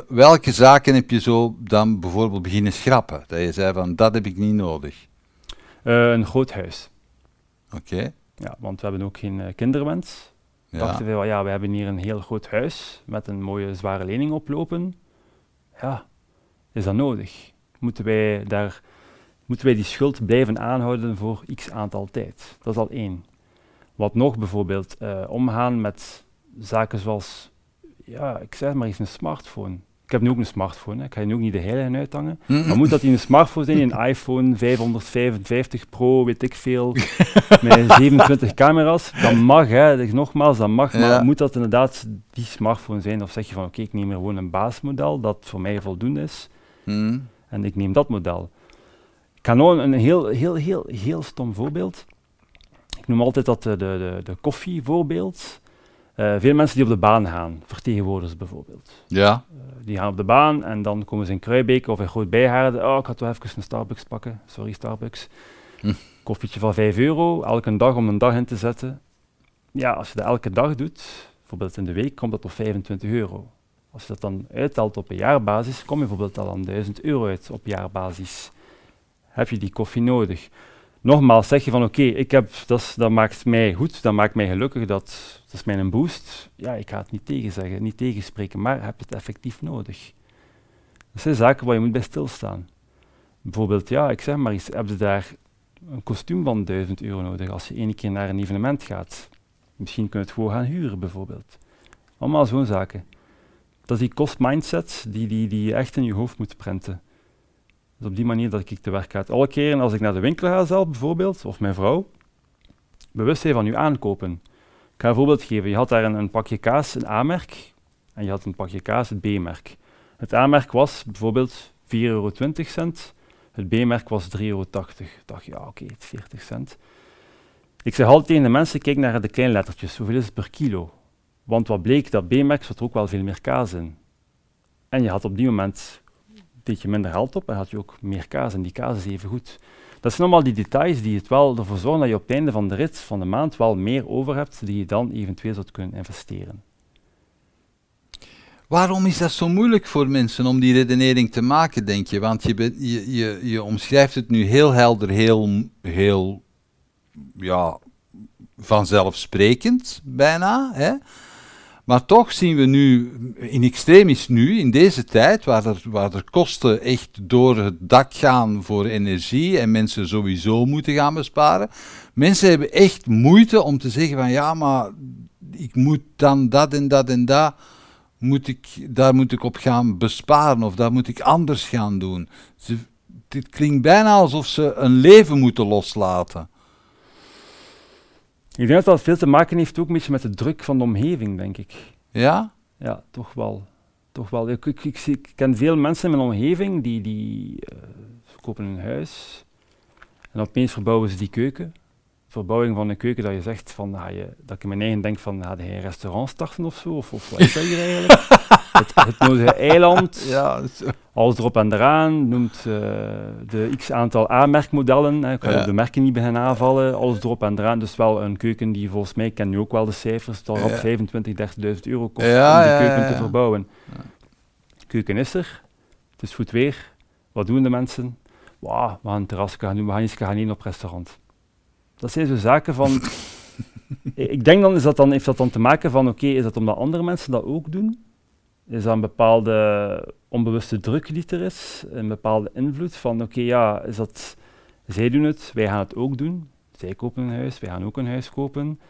Welke zaken heb je zo dan bijvoorbeeld beginnen schrappen? Dat je zei van, dat heb ik niet nodig. Eh, een groot huis. Oké, Ja, want we hebben ook geen eh, kinderwens. ja. Dachten we, ja, we hebben hier een heel groot huis met een mooie zware lening oplopen. Ja, is dat nodig? Moeten wij, daar, moeten wij die schuld blijven aanhouden voor x aantal tijd? Dat is al één. Wat nog bijvoorbeeld, eh, omgaan met zaken zoals, ja, ik zeg maar eens een smartphone. Ik heb nu ook een smartphone, hè. ik ga je nu ook niet de heilige uithangen. Maar moet dat in een smartphone zijn, een iPhone 555 Pro, weet ik veel, met 27 camera's? Dat mag, hè. Dus nogmaals, dat mag, Ja. maar moet dat inderdaad die smartphone zijn? Of zeg je van, oké, ik neem er gewoon een basismodel dat voor mij voldoende is, En ik neem dat model. Ik kan nog een heel, heel, heel, heel stom voorbeeld. Ik noem altijd dat de, de, de, de koffievoorbeeld. Eh veel mensen die op de baan gaan, vertegenwoordigers bijvoorbeeld. Ja, Eh, die gaan op de baan en dan komen ze in Kruijbeek of in Groot Bijhaarden. Oh, ik ga toch even een Starbucks pakken. Sorry, Starbucks. Hm. Koffietje van 5 euro, elke dag om een dag in te zetten. Ja, als je dat elke dag doet, bijvoorbeeld in de week, komt dat op 25 euro. Als je dat dan uittelt op een jaarbasis, kom je bijvoorbeeld al aan 1000 euro uit op jaarbasis. Heb je die koffie nodig? Nogmaals, zeg je van oké, ik heb dat, dat maakt mij goed, dat maakt mij gelukkig, dat, dat is mijn boost. Ja, ik ga het niet tegenzeggen, niet tegenspreken, maar heb je het effectief nodig? Dat zijn zaken waar je moet bij stilstaan. Bijvoorbeeld, ja, ik zeg maar eens, heb je daar een kostuum van 1000 euro nodig als je één keer naar een evenement gaat? Misschien kun je het gewoon gaan huren, bijvoorbeeld. Allemaal zo'n zaken. Dat is die kost-mindset die, die, die je echt in je hoofd moet prenten. Dus op die manier dat ik te werk ga. Alle keren als ik naar de winkel ga zelf, bijvoorbeeld, of mijn vrouw, bewust zijn van uw aankopen. Ik ga een voorbeeld geven. Je had daar een, een pakje kaas, een A-merk, en je had een pakje kaas, het B-merk. Het A-merk was bijvoorbeeld 4,20 euro, Het B-merk was 3,80 euro. Ik dacht, ja, oké, 40 cent. Ik zeg altijd tegen de mensen, kijk naar de kleine lettertjes. Hoeveel is het per kilo? Want wat bleek, dat B-merk zat er ook wel veel meer kaas in. En je had op die moment een beetje minder geld op en had je ook meer kaas. En die kaas is even goed. Dat zijn allemaal die details die het wel ervoor zorgen dat je op het einde van de rit, van de maand, wel meer over hebt die je dan eventueel zou kunnen investeren. Waarom is dat zo moeilijk voor mensen om die redenering te maken, denk je? Want je, je, je, je omschrijft het nu heel helder, heel, heel ja, vanzelfsprekend bijna. Hè? Maar toch zien we nu, in extremis nu, in deze tijd, waar er, waar er kosten echt door het dak gaan voor energie en mensen sowieso moeten gaan besparen. Mensen hebben echt moeite om te zeggen van ja, maar ik moet dan dat en dat en dat, moet ik, daar moet ik op gaan besparen of daar moet ik anders gaan doen. Ze, dit klinkt bijna alsof ze een leven moeten loslaten. Ik denk dat dat veel te maken heeft ook een beetje met de druk van de omgeving, denk ik. Ja? Ja, toch wel. Toch wel. Ik, ik, ik, ik ken veel mensen in mijn omgeving die, die uh, kopen een huis en opeens verbouwen ze die keuken. Verbouwing van een keuken dat je zegt van, ah, je, dat ik in mijn eigen denk van, ga je een restaurant starten of zo? Of, of wat is dat hier eigenlijk? het, het nodige eiland, ja, alles erop en eraan, noemt uh, de x aantal A-merkmodellen, ik ga ja. de merken niet beginnen aanvallen, alles erop en eraan. Dus wel een keuken die volgens mij, ik ken nu ook wel de cijfers, dat ja. op 25, 30.000 euro kost ja, om die keuken te verbouwen. De keuken is er, het is goed weer, wat doen de mensen? Wow, we gaan een terras gaan doen, we gaan eens gaan in op restaurant. Dat zijn zo zaken van... ik denk dan, is dat dan, heeft dat dan te maken van, oké, okay, is dat omdat andere mensen dat ook doen? Is dat een bepaalde onbewuste druk die er is? Een bepaalde invloed van, oké, okay, ja, is dat... Zij doen het, wij gaan het ook doen. Zij kopen een huis, wij gaan ook een huis kopen.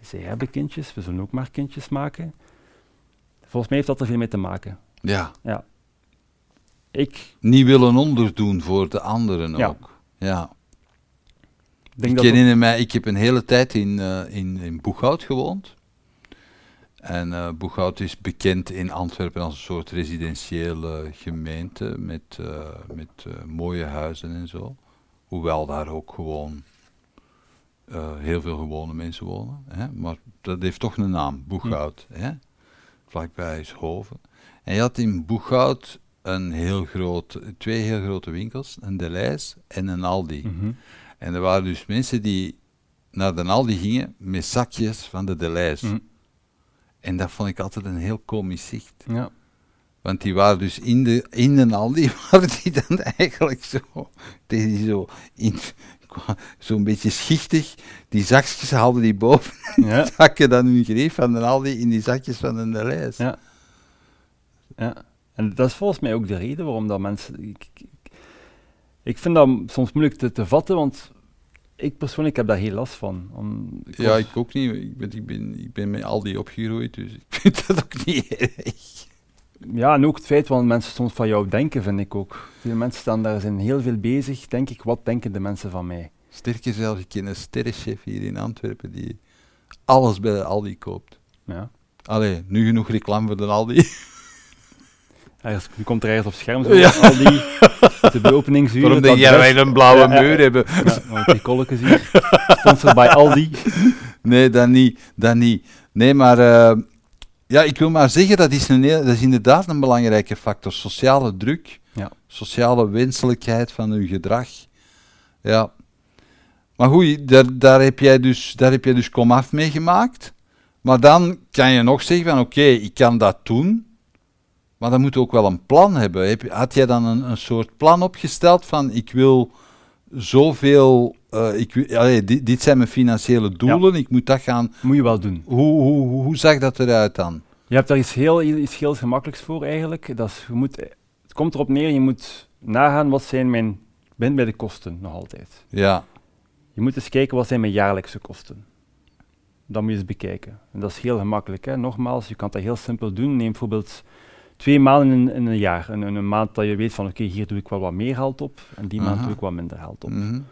Zij hebben kindjes, we zullen ook maar kindjes maken. Volgens mij heeft dat er veel mee te maken. Ja. ja. Ik... Niet willen onderdoen voor de anderen ja. ook. Ja. Ik, ik herinner mij, ik heb een hele tijd in, uh, in, in Boeghout gewoond. En uh, Boeghout is bekend in Antwerpen als een soort residentiële gemeente met, uh, met mooie huizen en zo. Hoewel daar ook gewoon heel veel gewone mensen wonen. Hè? Maar dat heeft toch een naam, Boeghout. Hm. Hè? Vlakbij is Hoven. En je had in Boeghout een heel groot, twee heel grote winkels, een Deleis en een Aldi. Mm -hmm. En er waren dus mensen die naar de Aldi gingen met zakjes van de Deleis. Mm. En dat vond ik altijd een heel komisch zicht. Ja. Want die waren dus in de, in de Aldi, waren die dan eigenlijk zo, die zo in, zo'n beetje schichtig, die zakjes haalden die boven, ja. zakken dan hun grief van de Aldi in die zakjes van de Deleis. Ja. ja. En dat is volgens mij ook de reden waarom dat mensen... Ik, ik, ik vind dat soms moeilijk te, te, vatten, want ik persoonlijk heb daar heel last van. Om, ik ja, ik ook niet. Ik ben, ik, ben, ik ben met Aldi opgegroeid, dus ik vind dat ook niet erg. Ja, en ook het feit wat mensen soms van jou denken, vind ik ook. Veel mensen staan daar zijn heel veel bezig, denk ik, wat denken de mensen van mij? Sterker zelfs, ik ken een sterrenchef hier in Antwerpen die alles bij de Aldi koopt. Ja. Allee, nu genoeg reclame voor de Aldi. Nu komt er ergens op scherm zo, ja. al die de beopeningsuren. Waarom denk jij wij een blauwe muur hebben? Ja, die kolletjes hier. Sponsored bij Aldi. Nee, dat niet. Dat niet. Nee, maar uh, ja, ik wil maar zeggen, dat is, een, dat is inderdaad een belangrijke factor. Sociale druk, ja. sociale wenselijkheid van uw gedrag. Ja. Maar goed, daar, daar, heb jij dus, daar heb jij dus komaf mee gemaakt. Maar dan kan je nog zeggen van, oké, okay, ik kan dat doen... Maar dan moet je ook wel een plan hebben. Heb, had jij dan een, een soort plan opgesteld van ik wil zoveel, uh, ik, allee, dit, dit, zijn mijn financiële doelen, ja. ik moet dat gaan... Moet je wel doen. Hoe, hoe, hoe, hoe zag dat eruit dan? Je hebt daar iets heel, iets heel gemakkelijks voor eigenlijk. Dat is, je moet, het komt erop neer, je moet nagaan wat zijn mijn, ben bij de kosten nog altijd. Ja. Je moet eens kijken wat zijn mijn jaarlijkse kosten. Dat moet je eens bekijken. En dat is heel gemakkelijk. Hè. Nogmaals, je kan dat heel simpel doen. Neem bijvoorbeeld twee maanden in, in een jaar. En een, een, maand dat je weet van oké, okay, hier doe ik wel wat meer geld op en die Aha. maand doe ik wat minder geld op. Mm -hmm.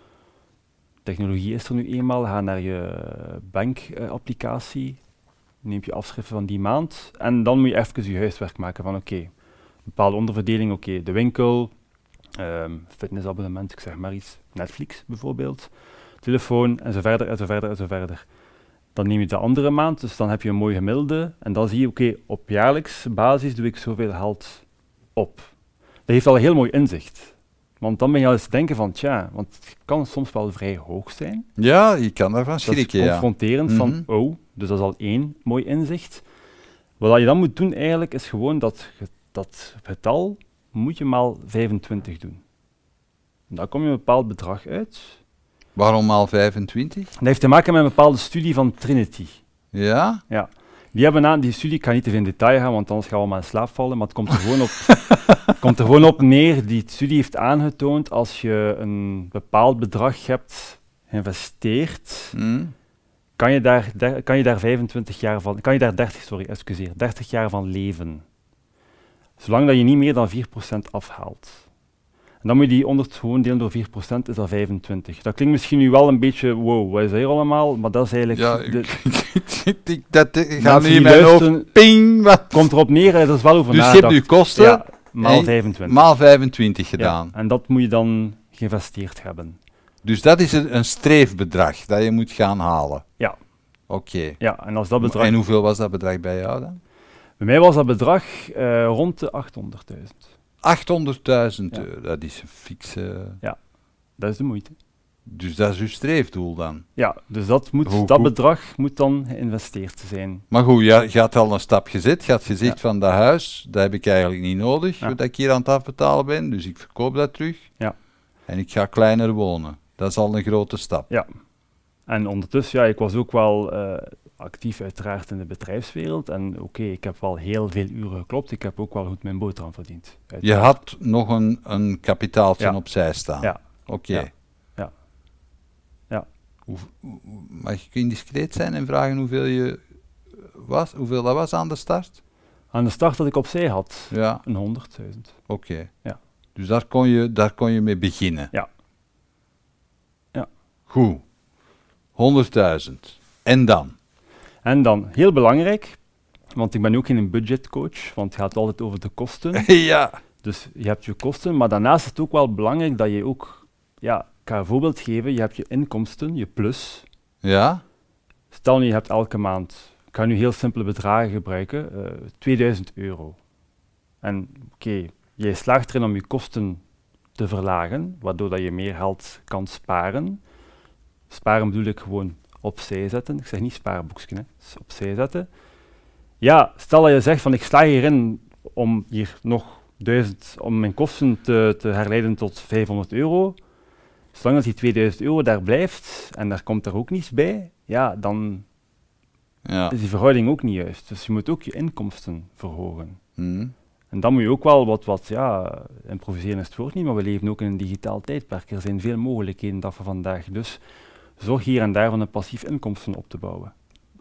Technologie is er nu eenmaal. Ga naar je bankapplicatie, uh, neem je afschriften van die maand en dan moet je even je huiswerk maken van oké, okay, bepaalde onderverdeling, oké, okay, de winkel, ehm, fitnessabonnement, ik zeg maar iets, Netflix bijvoorbeeld, telefoon en zo verder en zo verder en zo verder. Dan neem je de andere maand, dus dan heb je een mooi gemiddelde en dan zie je, oké, op jaarlijks basis doe ik zoveel geld op. Dat heeft al een heel mooi inzicht. Want dan ben je al eens denken van, tja, want het kan soms wel vrij hoog zijn. Ja, je kan daarvan schrikken, ja. confronterend van, Mhm. oh, dus dat is al één mooi inzicht. Wat je dan moet doen eigenlijk, is gewoon dat, dat getal moet je maal 25 doen. En dan kom je een bepaald bedrag uit. Waarom al 25? Dat heeft te maken met een bepaalde studie van Trinity. Ja? Die hebben aan die studie, ik ga niet te veel in detail gaan, want anders gaan we allemaal in slaap vallen, maar het komt er gewoon op, komt er gewoon op neer. Die studie heeft aangetoond, als je een bepaald bedrag hebt geïnvesteerd, Hm? kan je daar, der- kan je daar 25 jaar van, kan je daar 30, sorry, excuseer, 30 jaar van leven. Zolang dat je niet meer dan 4% afhaalt. En dan moet je die 100 gewoon delen door 4%, is dat 25. Dat klinkt misschien nu wel een beetje, wow, wat is dat hier allemaal? Maar dat is eigenlijk... Ja, de, ik- dat eh, gaat nu in mijn hoofd. Ping! Wat? komt erop neer, er is wel over Dus je hebt nu kosten Ja, maal en 25. maal 25 Ja, gedaan. en dat moet je dan geïnvesteerd hebben. Dus dat is een, een streefbedrag dat je moet gaan halen. Ja. Oké. Ja, en als dat bedrag... En hoeveel was dat bedrag bij jou dan? Bij mij was dat bedrag eh, rond de 800.000. 800.000 Ja. euro. Dat is een fikse. Dat is de moeite. Dus dat is uw streefdoel dan. Ja, dus dat, moet, Hoe- dat hoe- bedrag moet dan geïnvesteerd zijn. Maar goed, je, je had al een stap gezet. Je had gezegd Ja. van dat huis, dat heb ik eigenlijk niet nodig, Ja. dat ik hier aan het afbetalen ben. Dus ik verkoop dat terug. Ja. En ik ga kleiner wonen. Dat is al een grote stap. Ja. En ondertussen, ja, ik was ook wel eh, actief uiteraard in de bedrijfswereld. En oké, ik heb wel heel veel uren geklopt. Ik heb ook wel goed mijn boterham verdiend. Je had nog een, een kapitaaltje Ja. opzij staan. Ja. Oké. Ja. Ja. Ja. Hoe, hoe- mag ik indiscreet zijn en vragen hoeveel, je was, hoeveel dat was aan de start? Aan de start dat ik opzij had, Ja, een 100.000. oké. Ja. Dus daar kon, je, daar kon je mee beginnen? Ja. Ja. Goed. 100.000. En dan? En dan, heel belangrijk, want ik ben ook geen budgetcoach, want het gaat altijd over de kosten. ja. Dus je hebt je kosten, maar daarnaast is het ook wel belangrijk dat je ook, ja, ik ga een voorbeeld geven, je hebt je inkomsten, je plus. Ja? Stel nu, je hebt elke maand, ik ga nu heel simpele bedragen gebruiken, eh 2000 euro. En oké, jij slaagt erin om je kosten te verlagen, waardoor dat je meer geld kan sparen. Sparen bedoel ik gewoon opzij zetten. Ik zeg niet spaarboekje, hè. Dus opzij zetten. Ja, stel dat je zegt van ik sla hierin om hier nog 1000, om mijn kosten te, te herleiden tot 500 euro. Zolang dat die 2000 euro daar blijft en daar komt er ook niets bij, ja, dan Ja. is die verhouding ook niet juist. Dus je moet ook je inkomsten verhogen. Hm. En dan moet je ook wel wat, wat ja, improviseren is het woord niet, maar we leven ook in een digitaal tijdperk. Er zijn veel mogelijkheden dat van vandaag. Dus zorg hier en daar van een passief inkomsten op te bouwen.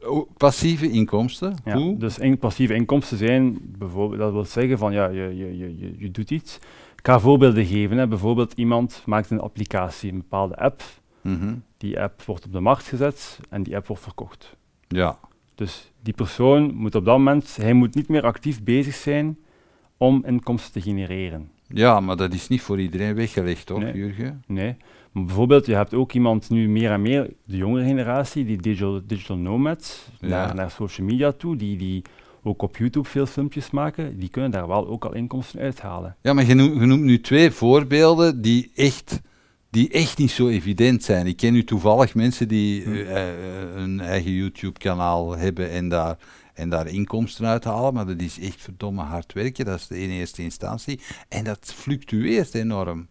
O, Passieve inkomsten? Ja, Hoe? dus in, passieve inkomsten zijn bijvoorbeeld, dat wil zeggen van ja, je, je, je, je, je doet iets. Ik ga voorbeelden geven. Hè. Bijvoorbeeld iemand maakt een applicatie, een bepaalde app. Mhm. Die app wordt op de markt gezet en die app wordt verkocht. Ja. Dus die persoon moet op dat moment, hij moet niet meer actief bezig zijn om inkomsten te genereren. ja, maar dat is niet voor iedereen weggelegd, toch, Nee. Jurgen? Nee. Maar bijvoorbeeld, je hebt ook iemand nu meer en meer, de jongere generatie, die digital, digital nomads, Ja. naar, naar social media toe, die, die ook op YouTube veel filmpjes maken, die kunnen daar wel ook al inkomsten uithalen. Ja, maar je noemt, je noemt nu twee voorbeelden die echt, die echt niet zo evident zijn. Ik ken nu toevallig mensen die Hm. eh, eh, een eigen YouTube-kanaal hebben en daar, en daar inkomsten uithalen, maar dat is echt verdomme hard werken. Dat is de in eerste instantie. En dat fluctueert enorm.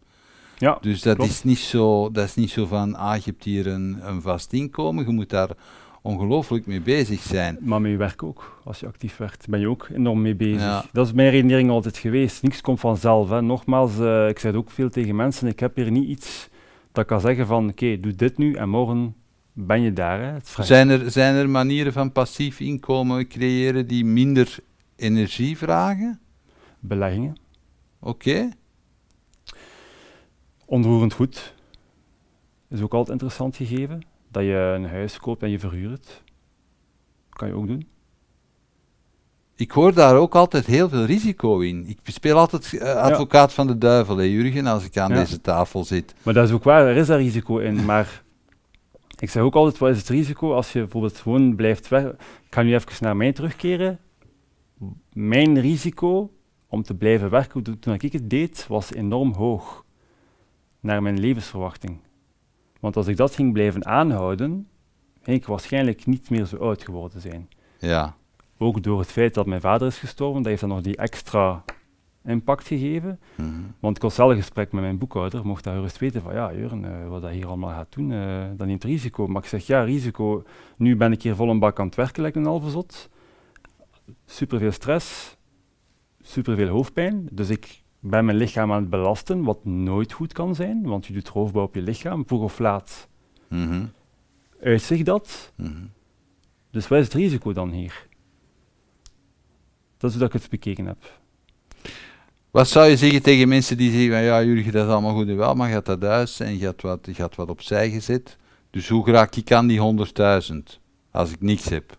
Ja, Dus dat klopt. is, niet zo, dat is niet zo van, ah, je hebt hier een, een vast inkomen, je moet daar ongelooflijk mee bezig zijn. maar met je werk ook. Als je actief werkt, ben je ook enorm mee bezig. Ja. Dat is mijn redenering altijd geweest. Niks komt vanzelf. Hè. Nogmaals, eh, ik zeg het ook veel tegen mensen, ik heb hier niet iets dat kan zeggen van, oké, doe dit nu en morgen ben je daar. Hè. Het Zijn er, zijn er manieren van passief inkomen creëren die minder energie vragen? Beleggingen. Oké. Onroerend goed is ook altijd interessant gegeven. Dat je een huis koopt en je verhuurt. Kan je ook doen. ik hoor daar ook altijd heel veel risico in. Ik speel altijd uh, advocaat van de duivel, hè, Jurgen, als ik aan deze tafel zit. Maar dat is ook waar, er is daar risico in. Maar ik zeg ook altijd, wat is het risico als je bijvoorbeeld gewoon blijft weg... Ik ga nu even naar mij terugkeren. Mijn risico om te blijven werken toen ik het deed, was enorm hoog. Naar mijn levensverwachting. Want als ik dat ging blijven aanhouden, ging ik waarschijnlijk niet meer zo oud geworden zijn. Ja. Ook door het feit dat mijn vader is gestorven, dat heeft dan nog die extra impact gegeven. Mhm. Want ik was zelf gesprek met mijn boekhouder, mocht daar gerust weten van ja, Jurgen, uh, wat dat hier allemaal gaat doen, uh, dat neemt risico. Maar ik zeg ja, risico, nu ben ik hier vol een bak aan het werken, lijkt een halve zot. Superveel stress, superveel hoofdpijn. Dus ik ben mijn lichaam aan het belasten, wat nooit goed kan zijn, want je doet roofbouw op je lichaam, vroeg of laat. Mm Uitzicht dat. Mhm. Dus wat is het risico dan hier? Dat is hoe ik het bekeken heb. Wat zou je zeggen tegen mensen die zeggen van ja, jullie dat is allemaal goed en wel, maar je gaat dat thuis en je gaat wat, gaat wat opzij gezet. Dus hoe raak ik aan die 100.000 als ik niks heb?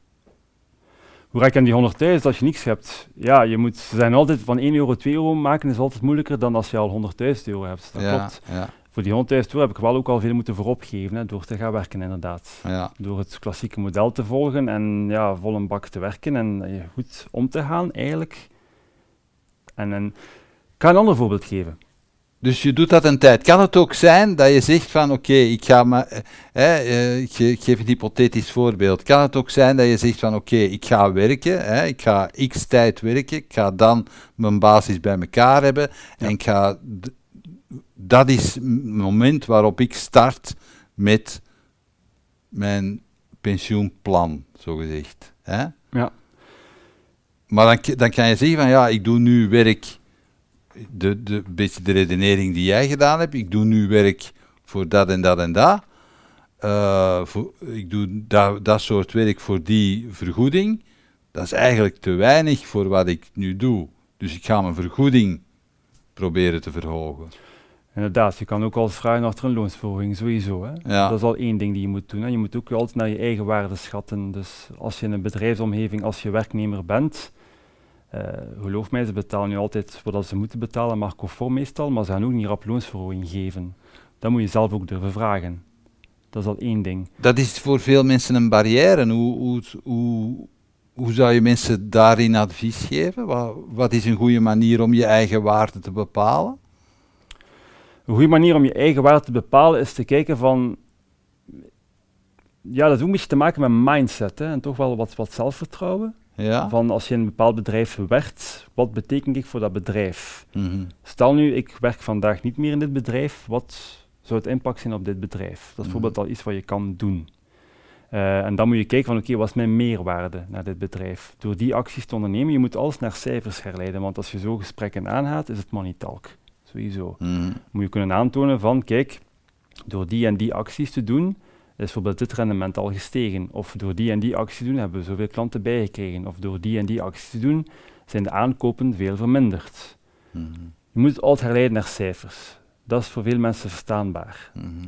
Hoe raak je aan die 100.000 als je niks hebt? Ja, je moet, ze zijn altijd van 1 euro 2 euro maken is altijd moeilijker dan als je al 100.000 euro hebt. Dat klopt. Ja. Voor die 100.000 euro heb ik wel ook al veel moeten vooropgeven hè, door te gaan werken inderdaad. Ja. Door het klassieke model te volgen en ja, vol een bak te werken en uh, goed om te gaan eigenlijk. En, en ik ga een ander voorbeeld geven. Dus je doet dat een tijd. Kan het ook zijn dat je zegt van oké, ik ga maar, eh, ik, geef een hypothetisch voorbeeld. Kan het ook zijn dat je zegt van oké, ik ga werken, hè, ik ga x tijd werken, ik ga dan mijn basis bij elkaar hebben en ik ga, dat is het moment waarop ik start met mijn pensioenplan, zogezegd. Hè? Ja. Maar dan, dan kan je zeggen van ja, ik doe nu werk de, de, beetje de redenering die jij gedaan hebt. Ik doe nu werk voor dat en dat en dat. Uh, voor, ik doe dat, dat soort werk voor die vergoeding. Dat is eigenlijk te weinig voor wat ik nu doe. Dus ik ga mijn vergoeding proberen te verhogen. Inderdaad, je kan ook altijd vragen achter een loonsverhoging, sowieso. Hè? Ja. Dat is al één ding die je moet doen. Hè? Je moet ook altijd naar je eigen waarde schatten. Dus als je in een bedrijfsomgeving, als je werknemer bent, uh, geloof mij, ze betalen nu altijd wat ze moeten betalen, maar conform meestal, maar ze gaan ook niet rap loonsverhoging geven. Dat moet je zelf ook durven vragen. Dat is al één ding. Dat is voor veel mensen een barrière. Hoe, hoe, hoe, hoe zou je mensen daarin advies geven? Wat, wat is een goede manier om je eigen waarde te bepalen? Een goede manier om je eigen waarde te bepalen is te kijken van... Ja, dat heeft ook een beetje te maken met mindset hè, en toch wel wat, wat zelfvertrouwen. Ja. Van als je in een bepaald bedrijf werkt, wat betekent ik voor dat bedrijf? Mhm. Stel nu, ik werk vandaag niet meer in dit bedrijf, wat zou het impact zijn op dit bedrijf? Dat is mhm. bijvoorbeeld al iets wat je kan doen. Uh, en dan moet je kijken van oké, wat is mijn meerwaarde naar dit bedrijf? Door die acties te ondernemen, je moet alles naar cijfers herleiden, want als je zo gesprekken aangaat, is het money talk. Sowieso. Mhm. Moet je kunnen aantonen van kijk, door die en die acties te doen, is bijvoorbeeld dit rendement al gestegen. Of door die en die actie te doen hebben we zoveel klanten bijgekregen. Of door die en die actie te doen zijn de aankopen veel verminderd. Mhm. Je moet het altijd herleiden naar cijfers. Dat is voor veel mensen verstaanbaar. Mhm.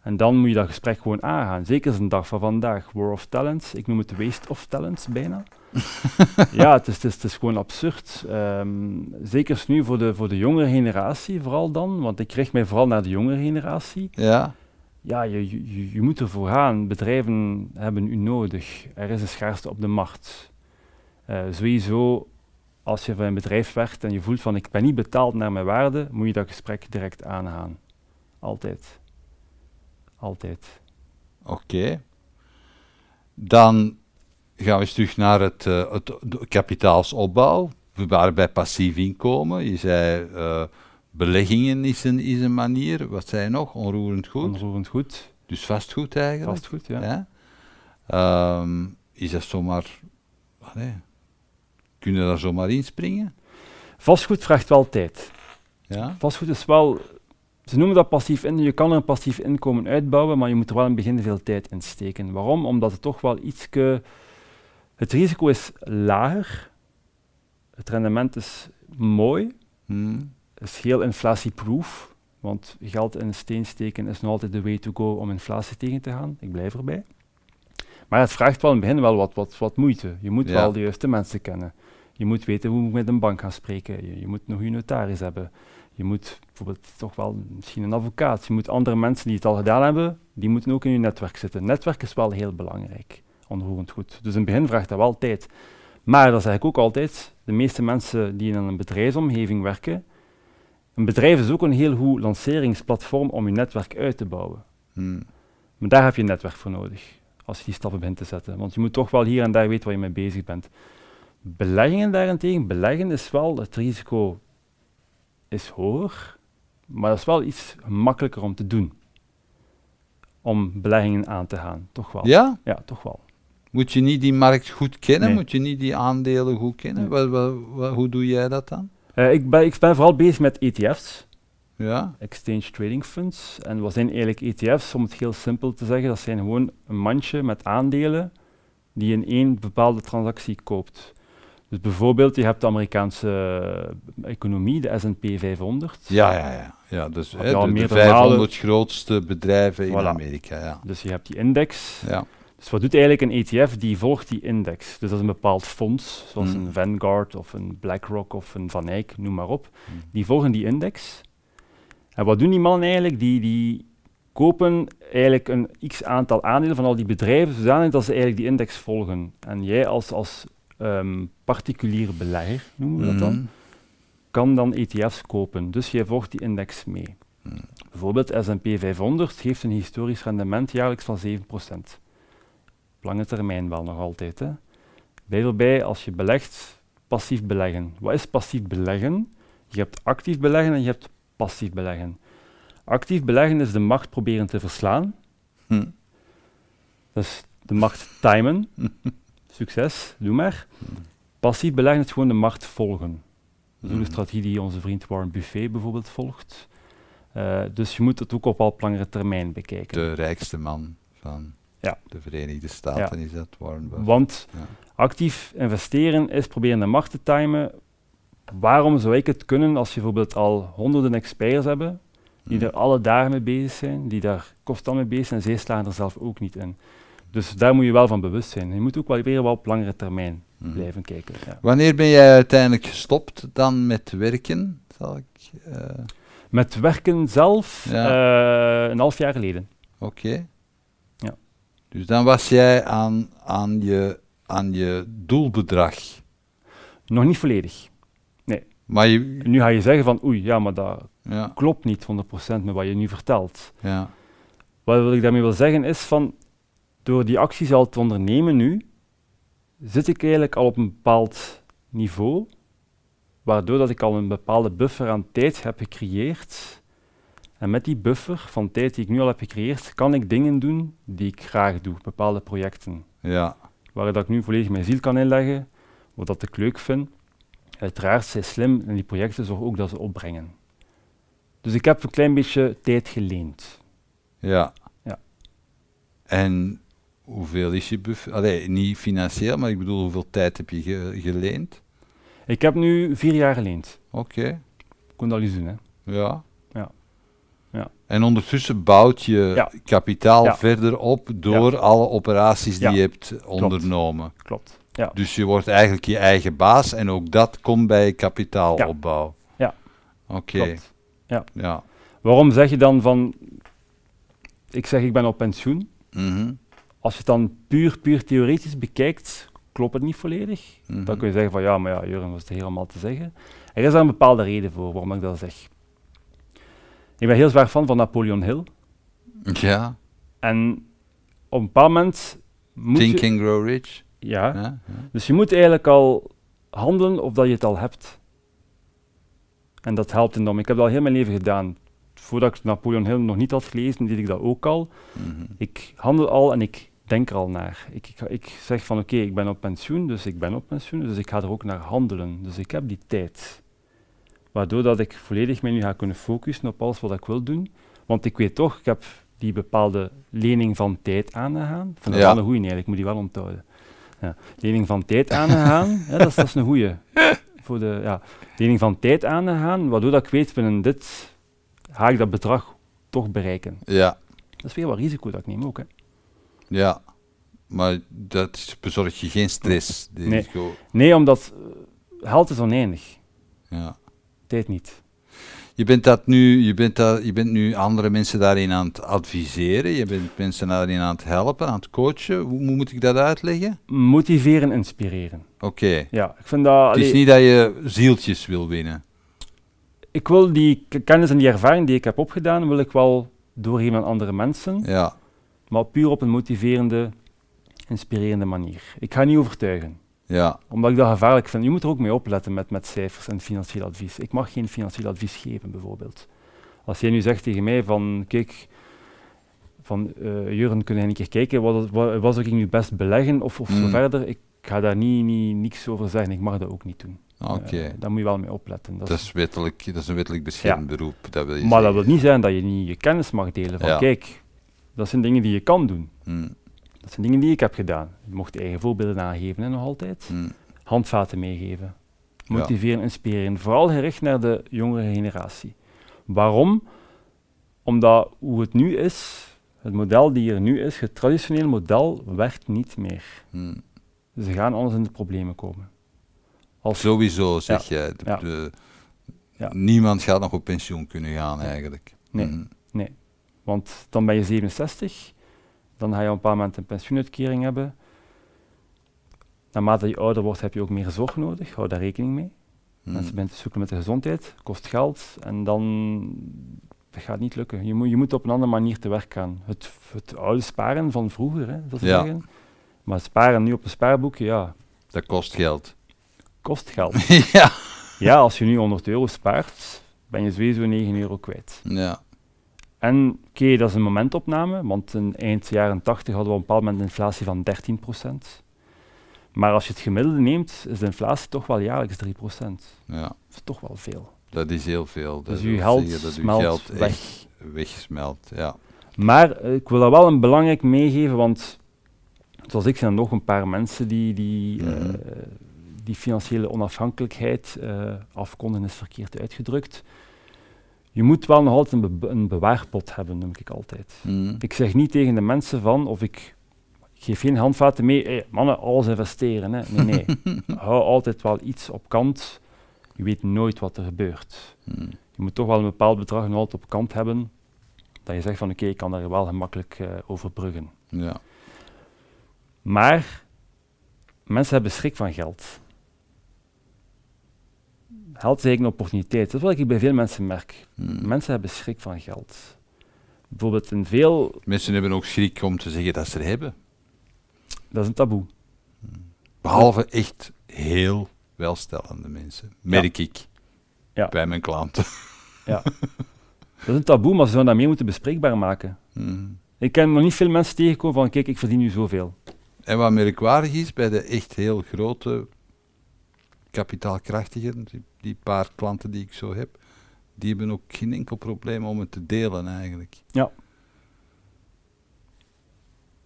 En dan moet je dat gesprek gewoon aangaan. Zeker een dag van vandaag. War of Talents. Ik noem het Waste of Talents bijna. ja, het is, het, is, gewoon absurd. Um, zeker nu voor de, voor de jongere generatie, vooral dan. Want ik richt mij vooral naar de jongere generatie. Ja ja, je, je, je moet ervoor gaan. Bedrijven hebben u nodig. Er is een schaarste op de markt. Uh, sowieso, als je van een bedrijf werkt en je voelt van ik ben niet betaald naar mijn waarde, moet je dat gesprek direct aangaan. Altijd. Altijd. Oké. Dan gaan we eens terug naar het, uh, het kapitaalsopbouw. We waren bij passief inkomen. Je zei uh, Beleggingen is een, is een manier. Wat zei nog? Onroerend goed? Onroerend goed. Dus vastgoed eigenlijk? Vastgoed, ja. ja? Um, is dat zomaar... Kun je daar zomaar inspringen? Vastgoed vraagt wel tijd. Ja? Vastgoed is wel... Ze noemen dat passief in. Je kan er een passief inkomen uitbouwen, maar je moet er wel in het begin veel tijd in steken. Waarom? Omdat het toch wel iets... Het risico is lager. Het rendement is mooi. Hmm is heel inflatieproof, want geld in een steen steken is nog altijd de way to go om inflatie tegen te gaan. Ik blijf erbij. Maar het vraagt wel in het begin wel wat, wat, wat moeite. Je moet wel de juiste mensen kennen. Je moet weten hoe je met een bank gaan spreken. Je, je moet nog je notaris hebben. Je moet bijvoorbeeld toch wel misschien een advocaat. Je moet andere mensen die het al gedaan hebben, die moeten ook in je netwerk zitten. Netwerk is wel heel belangrijk, onroerend goed. Dus in het begin vraagt dat wel tijd. Maar dat zeg ik ook altijd, de meeste mensen die in een bedrijfsomgeving werken, een bedrijf is ook een heel goed lanceringsplatform om je netwerk uit te bouwen. Hmm. Maar daar heb je een netwerk voor nodig, als je die stappen begint te zetten. Want je moet toch wel hier en daar weten waar je mee bezig bent. Beleggingen daarentegen, beleggen is wel, het risico is hoger, maar dat is wel iets makkelijker om te doen. Om beleggingen aan te gaan, toch wel. Ja? Ja, toch wel. Moet je niet die markt goed kennen? Nee. Moet je niet die aandelen goed kennen? Nee. Wa- wa- hoe doe jij dat dan? Eh, ik, ben, ik ben vooral bezig met ETF's, Ja? Exchange Trading Funds. En wat zijn eigenlijk ETF's, om het heel simpel te zeggen? Dat zijn gewoon een mandje met aandelen die je in één bepaalde transactie koopt. Dus bijvoorbeeld, je hebt de Amerikaanse eh, economie, de S&P 500. Ja, ja, ja. ja dus, hè, de, de meerdere 500 grootste bedrijven in Voilà. Amerika. Ja. Dus je hebt die index. Ja. Dus wat doet eigenlijk een ETF? Die volgt die index. Dus dat is een bepaald fonds, zoals Hmm. een Vanguard of een BlackRock of een Van Eyck, noem maar op. Hmm. Die volgen die index. En wat doen die mannen eigenlijk? Die, die kopen eigenlijk een x aantal aandelen van al die bedrijven, zodanig dat ze eigenlijk die index volgen. En jij als, als ehm, particuliere belegger, noemen we dat dan, Mhm. kan dan ETF's kopen. Dus jij volgt die index mee. Bijvoorbeeld S&P 500 geeft een historisch rendement jaarlijks van 7%. Op lange termijn wel nog altijd. Hè. Bij erbij, als je belegt, passief beleggen. Wat is passief beleggen? Je hebt actief beleggen en je hebt passief beleggen. Actief beleggen is de macht proberen te verslaan. Hm. Dus de macht timen. Succes, doe maar. Passief beleggen is gewoon de macht volgen. Dat is ook de strategie die onze vriend Warren Buffet bijvoorbeeld volgt. Eh, dus je moet het ook op wat langere termijn bekijken. De rijkste man van Ja. de Verenigde Staten is dat, Warren Buffett. Want Ja. actief investeren is proberen de markt te timen. Waarom zou ik het kunnen als je bijvoorbeeld al honderden experts hebben, die Hm. er alle dagen mee bezig zijn, die daar constant mee bezig zijn, en zij slaan er zelf ook niet in. Dus daar moet je wel van bewust zijn. Je moet ook wel weer wel op langere termijn Mhm. blijven kijken. Ja. Wanneer ben jij uiteindelijk gestopt dan met werken? Zal ik, eh, Met werken zelf, Ja. eh, een half jaar geleden. Oké. Dus dan was jij aan, aan, je, aan je doelbedrag. Nog niet volledig. Maar je, Nu ga je zeggen van, oei, ja, maar dat ja, klopt niet 100% met wat je nu vertelt. ja, Wat wil ik daarmee wil zeggen is van, door die acties al te ondernemen nu, zit ik eigenlijk al op een bepaald niveau, waardoor dat ik al een bepaalde buffer aan tijd heb gecreëerd. En met die buffer van tijd die ik nu al heb gecreëerd, kan ik dingen doen die ik graag doe, bepaalde projecten. ja. Waar dat ik nu volledig mijn ziel kan inleggen, wat dat ik leuk vind. Uiteraard, zij slim en die projecten zorgen ook dat ze opbrengen. Dus ik heb een klein beetje tijd geleend. Ja. Ja. En hoeveel is je buffer? Allee, niet financieel, maar ik bedoel, hoeveel tijd heb je ge- geleend? Ik heb nu vier jaar geleend. Oké, Ik kon dat al eens doen, hè. ja. Ja. Ja. En ondertussen bouwt je Ja. kapitaal Ja. verder op door alle operaties die Ja. je hebt ondernomen. Klopt. Ja. Dus je wordt eigenlijk je eigen baas en ook dat komt bij kapitaalopbouw. Ja. Oké, Klopt. ja. Waarom zeg je dan van... Ik zeg, ik ben op pensioen. Mhm, Als je het dan puur, puur theoretisch bekijkt, klopt het niet volledig. mhm. Dan kun je zeggen van, ja, maar ja, Jurgen, is er helemaal te zeggen? Er is daar een bepaalde reden voor waarom ik dat zeg. Ik ben heel zwaar fan van Napoleon Hill. Ja, En op een bepaald moment moet Think je... and Grow Rich. Ja, dus je moet eigenlijk al handelen of dat je het al hebt. En dat helpt enorm. Ik heb dat al heel mijn leven gedaan. Voordat ik Napoleon Hill nog niet had gelezen, deed ik dat ook al. Mhm. Ik handel al en ik denk er al naar. Ik, ik, ik zeg van oké, ik ben op pensioen, dus ik ben op pensioen, dus ik ga er ook naar handelen. Dus ik heb die tijd. Waardoor dat ik volledig mij nu ga kunnen focussen op alles wat ik wil doen. Want ik weet toch, ik heb die bepaalde lening van tijd aangegaan. Ik vind dat Ja. wel een goeie eigenlijk, ik moet die wel onthouden. Ja. Lening van tijd aangegaan, ja, dat, is, dat is een goeie. Voor de, ja. Lening van tijd aangegaan, waardoor dat ik weet, binnen dit ga ik dat bedrag toch bereiken. ja, Dat is weer wat risico dat ik neem ook. Hè. ja. Maar dat bezorgt je geen stress. Nee. Nee, omdat eh, geld is oneindig. Ja. Niet. Je bent, dat nu, je, bent dat, je bent nu andere mensen daarin aan het adviseren, je bent mensen daarin aan het helpen, aan het coachen. Hoe, hoe moet ik dat uitleggen? Motiveren, inspireren. Oké. Ja, ik vind dat... Het is allee, niet dat je zieltjes wil winnen. Ik wil die kennis en die ervaring die ik heb opgedaan, wil ik wel doorgeven aan andere mensen. Ja. Maar puur op een motiverende, inspirerende manier. Ik ga niet overtuigen. Ja. Omdat ik dat gevaarlijk vind. Je moet er ook mee opletten met, met cijfers en financieel advies. Ik mag geen financieel advies geven, bijvoorbeeld. Als jij nu zegt tegen mij van, kijk, van uh, Jurgen, kun je een keer kijken, wat, wat, wat zou ik nu best beleggen of, of zo Mm. verder. Ik ga daar niet, niet, niks over zeggen. Ik mag dat ook niet doen. Oké. Eh, daar moet je wel mee opletten. Dat Dat is- wettelijk, dat is een wettelijk beschermd beroep. Dat wil je maar dat wil niet zeggen dat je niet je kennis mag delen. Van Ja. kijk, dat zijn dingen die je kan doen. Hm, Dat zijn dingen die ik heb gedaan. Je mocht je eigen voorbeelden aangeven, hè, nog altijd. hm. handvaten meegeven. Ja. Motiveren, inspireren. Vooral gericht naar de jongere generatie. Waarom? Omdat hoe het nu is, het model die er nu is, het traditionele model, werkt niet meer. hm. Ze gaan anders in de problemen komen. Als, Sowieso zeg jij. De, Ja. de-. Niemand gaat nog op pensioen kunnen gaan eigenlijk. Nee. Hm. want dan ben je 67, dan ga je op een paar moment een pensioenuitkering hebben. Naarmate je ouder wordt, heb je ook meer zorg nodig. Hou daar rekening mee. Hm. Mensen beginnen te zoeken met de gezondheid, kost geld en dan dat gaat niet lukken. Je moet, je moet op een andere manier te werk gaan. Het, het oude sparen van vroeger, hè, dat Ja. zeggen. Maar sparen nu op een spaarboekje, ja, Dat kost geld. kost geld. ja. ja, als je nu 100 euro spaart, ben je sowieso 9 euro kwijt. ja. En oké, dat is een momentopname, want in eind jaren 80 hadden we op een bepaald moment een inflatie van 13%. Maar als je het gemiddelde neemt, is de inflatie toch wel jaarlijks 3%. Ja. Dat is toch wel veel. Dat is heel veel. Dat Dus je geld dat uw smelt geld weg. echt wegsmelt. Ja. Maar eh, ik wil dat wel een belangrijk meegeven, want zoals ik zijn er nog een paar mensen die die, eh, Mhm. die financiële onafhankelijkheid eh afkondigen, is verkeerd uitgedrukt. Je moet wel nog altijd een, be- een bewaarpot hebben, noem ik altijd. Hm. Ik zeg niet tegen de mensen van, of ik, ik geef geen handvaten mee, hey, mannen, alles investeren. Hè. Nee, nee. Hou altijd wel iets op kant. Je weet nooit wat er gebeurt. Hm. Je moet toch wel een bepaald bedrag nog altijd op kant hebben, dat je zegt van oké, ik kan daar wel gemakkelijk eh, overbruggen. Ja. Maar mensen hebben schrik van geld. Geld is eigenlijk een opportuniteit. Dat is wat ik bij veel mensen merk. Hm. Mensen hebben schrik van geld. Bijvoorbeeld in veel, Mensen hebben ook schrik om te zeggen dat ze er hebben. dat is een taboe. Behalve echt heel welstellende mensen. Merk ik. Ja. Bij mijn klanten. Dat is een taboe, maar ze zouden dat meer moeten bespreekbaar maken. Hm. Ik ken nog niet veel mensen tegenkomen van kijk, ik verdien nu zoveel. En wat merkwaardig is bij de echt heel grote kapitaalkrachtigen, die, die paar klanten die ik zo heb, die hebben ook geen enkel probleem om het te delen eigenlijk.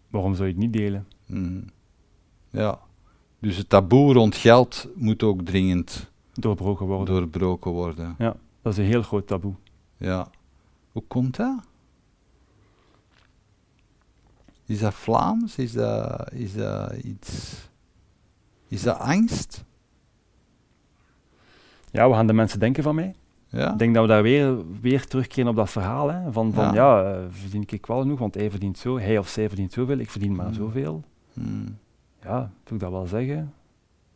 Waarom zou je het niet delen? Mhm. Ja. Dus het taboe rond geld moet ook dringend Doorbroken worden. doorbroken worden. Dat is een heel groot taboe. Ja. Hoe komt dat? Is dat Vlaams? Is dat, is dat iets... Is dat angst? Ja, we gaan de mensen denken van mij. Ja? Ik denk dat we daar weer, weer terugkeren op dat verhaal. Hè, van, van Ja. ja, eh, verdien ik wel genoeg, want hij verdient zo, hij of zij verdient zoveel, ik verdien maar Hmm. zoveel. Hmm. Ja, moet ik dat wel zeggen.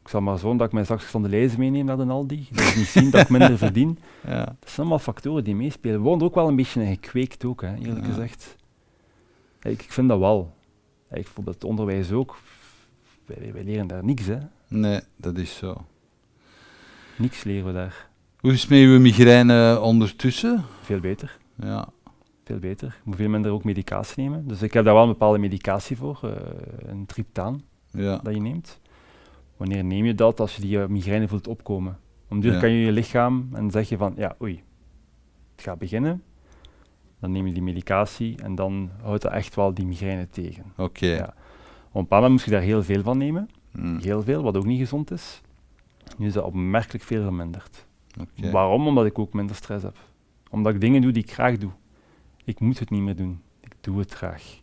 Ik zal maar zo dat ik mij straks van de lijzen meeneem naar de Aldi. Ze niet zien dat ik minder verdien. Ja. Dat zijn allemaal factoren die meespelen. We worden er ook wel een beetje gekweekt ook, hè, eerlijk Ja. gezegd. Ik, ik vind dat wel. Ik, bijvoorbeeld het onderwijs ook. Wij, wij leren daar niks, hè. Nee, dat is zo. Niks leren we daar. Hoe is het met uw migraine ondertussen? Veel beter. Ja. Veel beter. Ik moet veel minder ook medicatie nemen. Dus ik heb daar wel een bepaalde medicatie voor. eh, een triptaan Ja. dat je neemt. Wanneer neem je dat als je die eh, migraine voelt opkomen? Om duur Ja. kan je je lichaam en zeg je van, ja, oei, het gaat beginnen. Dan neem je die medicatie en dan houdt dat echt wel die migraine tegen. Oké. Ja. Op een bepaald moment moest je daar heel veel van nemen. Hmm. Heel veel, wat ook niet gezond is. Nu is dat opmerkelijk veel verminderd. Waarom? Omdat ik ook minder stress heb. Omdat ik dingen doe die ik graag doe. Ik moet het niet meer doen. Ik doe het graag.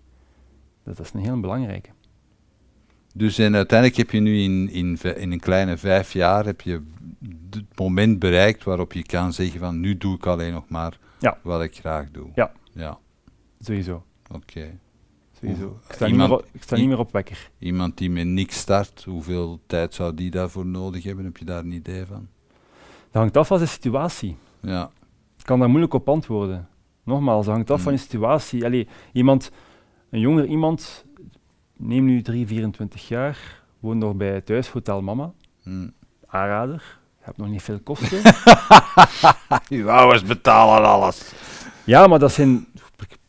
Dat is een heel belangrijke. Dus en uiteindelijk heb je nu in, in, in een kleine vijf jaar heb je het moment bereikt waarop je kan zeggen van nu doe ik alleen nog maar Ja. wat ik graag doe. Ja. Ja, Sowieso. oké. Sowieso. Ik sta, iemand- niet, meer op, ik sta niet meer op wekker. Iemand die met niks start, hoeveel tijd zou die daarvoor nodig hebben? Heb je daar een idee van? Dat hangt af van de situatie. Ja, Ik kan daar moeilijk op antwoorden. Nogmaals, dat hangt af van je situatie. Allee, iemand, een jonger iemand, neem nu 3, 24 jaar, woont nog bij thuishotel Mama, hm. aanrader, je hebt nog niet veel kosten. Uw ouders betalen alles. ja, maar dat zijn,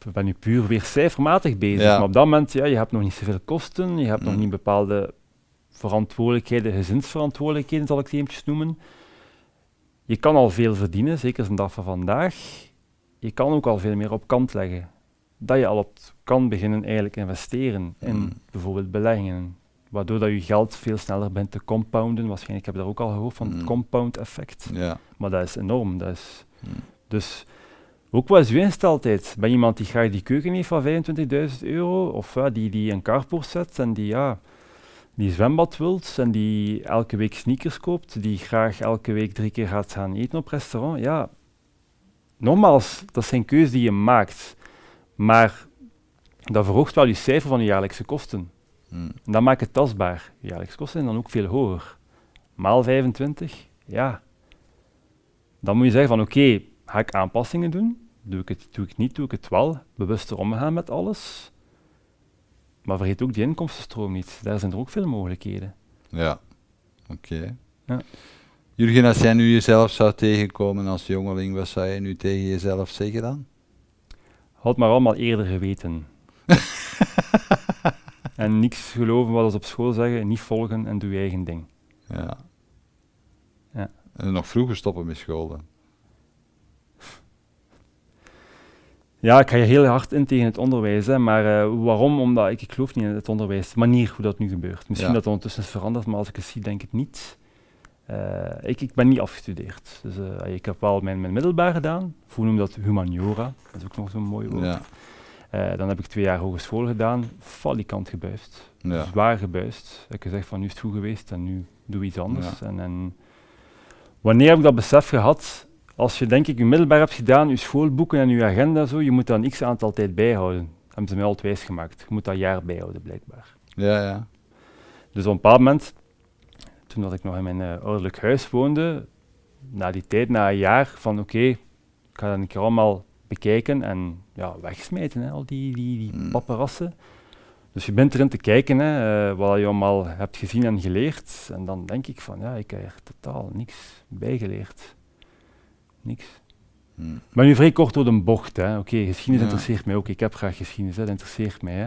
ik ben nu puur weer cijfermatig bezig, Ja. maar op dat moment, ja, je hebt nog niet zoveel kosten, je hebt nog Mm. niet bepaalde verantwoordelijkheden, gezinsverantwoordelijkheden zal ik het eventjes noemen. Je kan al veel verdienen, zeker de dag van vandaag. Je kan ook al veel meer op kant leggen. Dat je al op kan beginnen eigenlijk investeren in Mm. bijvoorbeeld beleggingen. Waardoor dat je geld veel sneller bent te compounden. Waarschijnlijk heb je daar ook al gehoord van het Mm. compound effect. Ja. Maar dat is enorm. Dat is dus ook uw ingesteldheid? Ben je iemand die graag die keuken heeft van 25.000 euro? Of ja, die, die een carport zet en die, ja, die zwembad wilt en die elke week sneakers koopt, die graag elke week drie keer gaat gaan eten op restaurant? Ja, nogmaals, dat zijn keuzes die je maakt. Maar dat verhoogt wel je cijfer van je jaarlijkse kosten. Hm. En dat maakt het tastbaar. Je jaarlijkse kosten zijn dan ook veel hoger. Maal 25, ja. Dan moet je zeggen van oké, ga ik aanpassingen doen? Doe ik het, doe ik het niet, doe ik het wel? Bewuster omgaan met alles. Maar vergeet ook die inkomstenstroom niet. Daar zijn er ook veel mogelijkheden. Ja, oké. Ja. Jurgen, als jij nu jezelf zou tegenkomen als jongeling, wat zou je nu tegen jezelf zeggen dan? Had maar allemaal eerder geweten. en niks geloven wat ze op school zeggen, niet volgen en doe je eigen ding. Ja. Ja. En nog vroeger stoppen met school dan? Ja, ik ga je heel hard in tegen het onderwijs, hè, maar eh, waarom? Omdat ik, ik geloof niet in het onderwijs, de manier hoe dat nu gebeurt. Misschien Ja. dat het ondertussen is veranderd, maar als ik het zie, denk ik niet. Eh, ik, ik ben niet afgestudeerd. Dus eh, ik heb wel mijn, mijn middelbaar gedaan. Hoe noem je dat? Humaniora. Dat is ook nog zo'n mooi woord. Ja. Dan heb ik twee jaar hogeschool gedaan. Falikant gebuist. Ja. Zwaar gebuist. Ik heb gezegd van nu is het goed geweest en nu doe iets anders. En, en wanneer heb ik dat besef gehad? Als je denk ik je middelbaar hebt gedaan, je schoolboeken en je agenda zo, je moet een x aantal tijd bijhouden. Hebben ze mij altijd wijs gemaakt. Je moet dat jaar bijhouden blijkbaar. Ja, ja. Dus op een bepaald moment, toen dat ik nog in mijn eh, ouderlijk huis woonde, na die tijd, na een jaar, van oké, ik ga dat een keer allemaal bekijken en ja, wegsmijten, hè, al die, die, die Mm. paparazzen. Dus je bent erin te kijken, hè, eh, wat je allemaal hebt gezien en geleerd. En dan denk ik van, ja, ik heb er totaal niks bijgeleerd. Niks. Hm. Ik ben nu vrij kort door de bocht. hè. Oké, geschiedenis Ja. interesseert mij ook. Ik heb graag geschiedenis, hè. dat interesseert mij. Hè.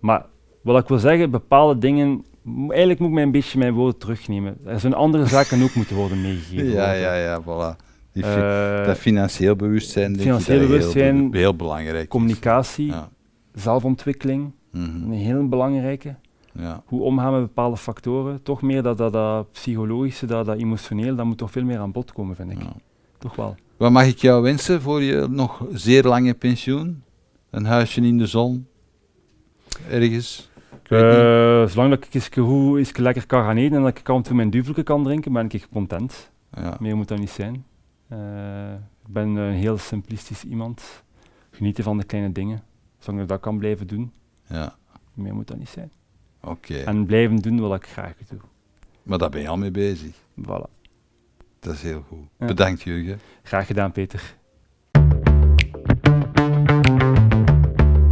Maar wat ik wil zeggen, bepaalde dingen... Eigenlijk moet ik mij een beetje mijn woorden terugnemen. Er zijn andere zaken ook moeten worden meegegeven. Ja, ja, ja, voilà. Die fi- Eh, dat financieel bewustzijn, denk financieel heel bewustzijn, be- heel, belangrijk communicatie, Ja. zelfontwikkeling, Mhm. een heel belangrijke. ja. Hoe omgaan met bepaalde factoren. Toch meer dat, dat, dat psychologische, dat, dat emotioneel, dat moet toch veel meer aan bod komen, vind ik. Ja. Toch wel. Wat mag ik jou wensen voor je nog zeer lange pensioen? Een huisje in de zon? Ergens? Eh, zolang dat ik eens goed eens lekker kan gaan eten en dat ik af en toe mijn duvelke kan drinken, ben ik content. Ja. Meer moet dat niet zijn. Eh, ik ben een heel simplistisch iemand. Genieten van de kleine dingen. Zolang ik dat kan blijven doen, ja. meer moet dat niet zijn. Oké. En blijven doen wat ik graag doe. Maar daar ben je al mee bezig. Voilà. Dat is heel goed. Ja. Bedankt, Jurgen. Graag gedaan, Peter.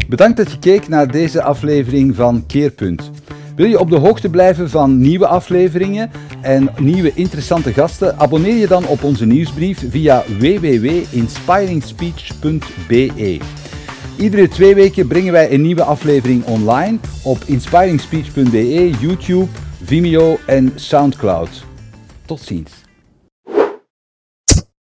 Bedankt dat je keek naar deze aflevering van Keerpunt. Wil je op de hoogte blijven van nieuwe afleveringen en nieuwe interessante gasten? Abonneer je dan op onze nieuwsbrief via www.inspiringspeech.be. Iedere twee weken brengen wij een nieuwe aflevering online op inspiringspeech.be, YouTube, Vimeo en Soundcloud. Tot ziens.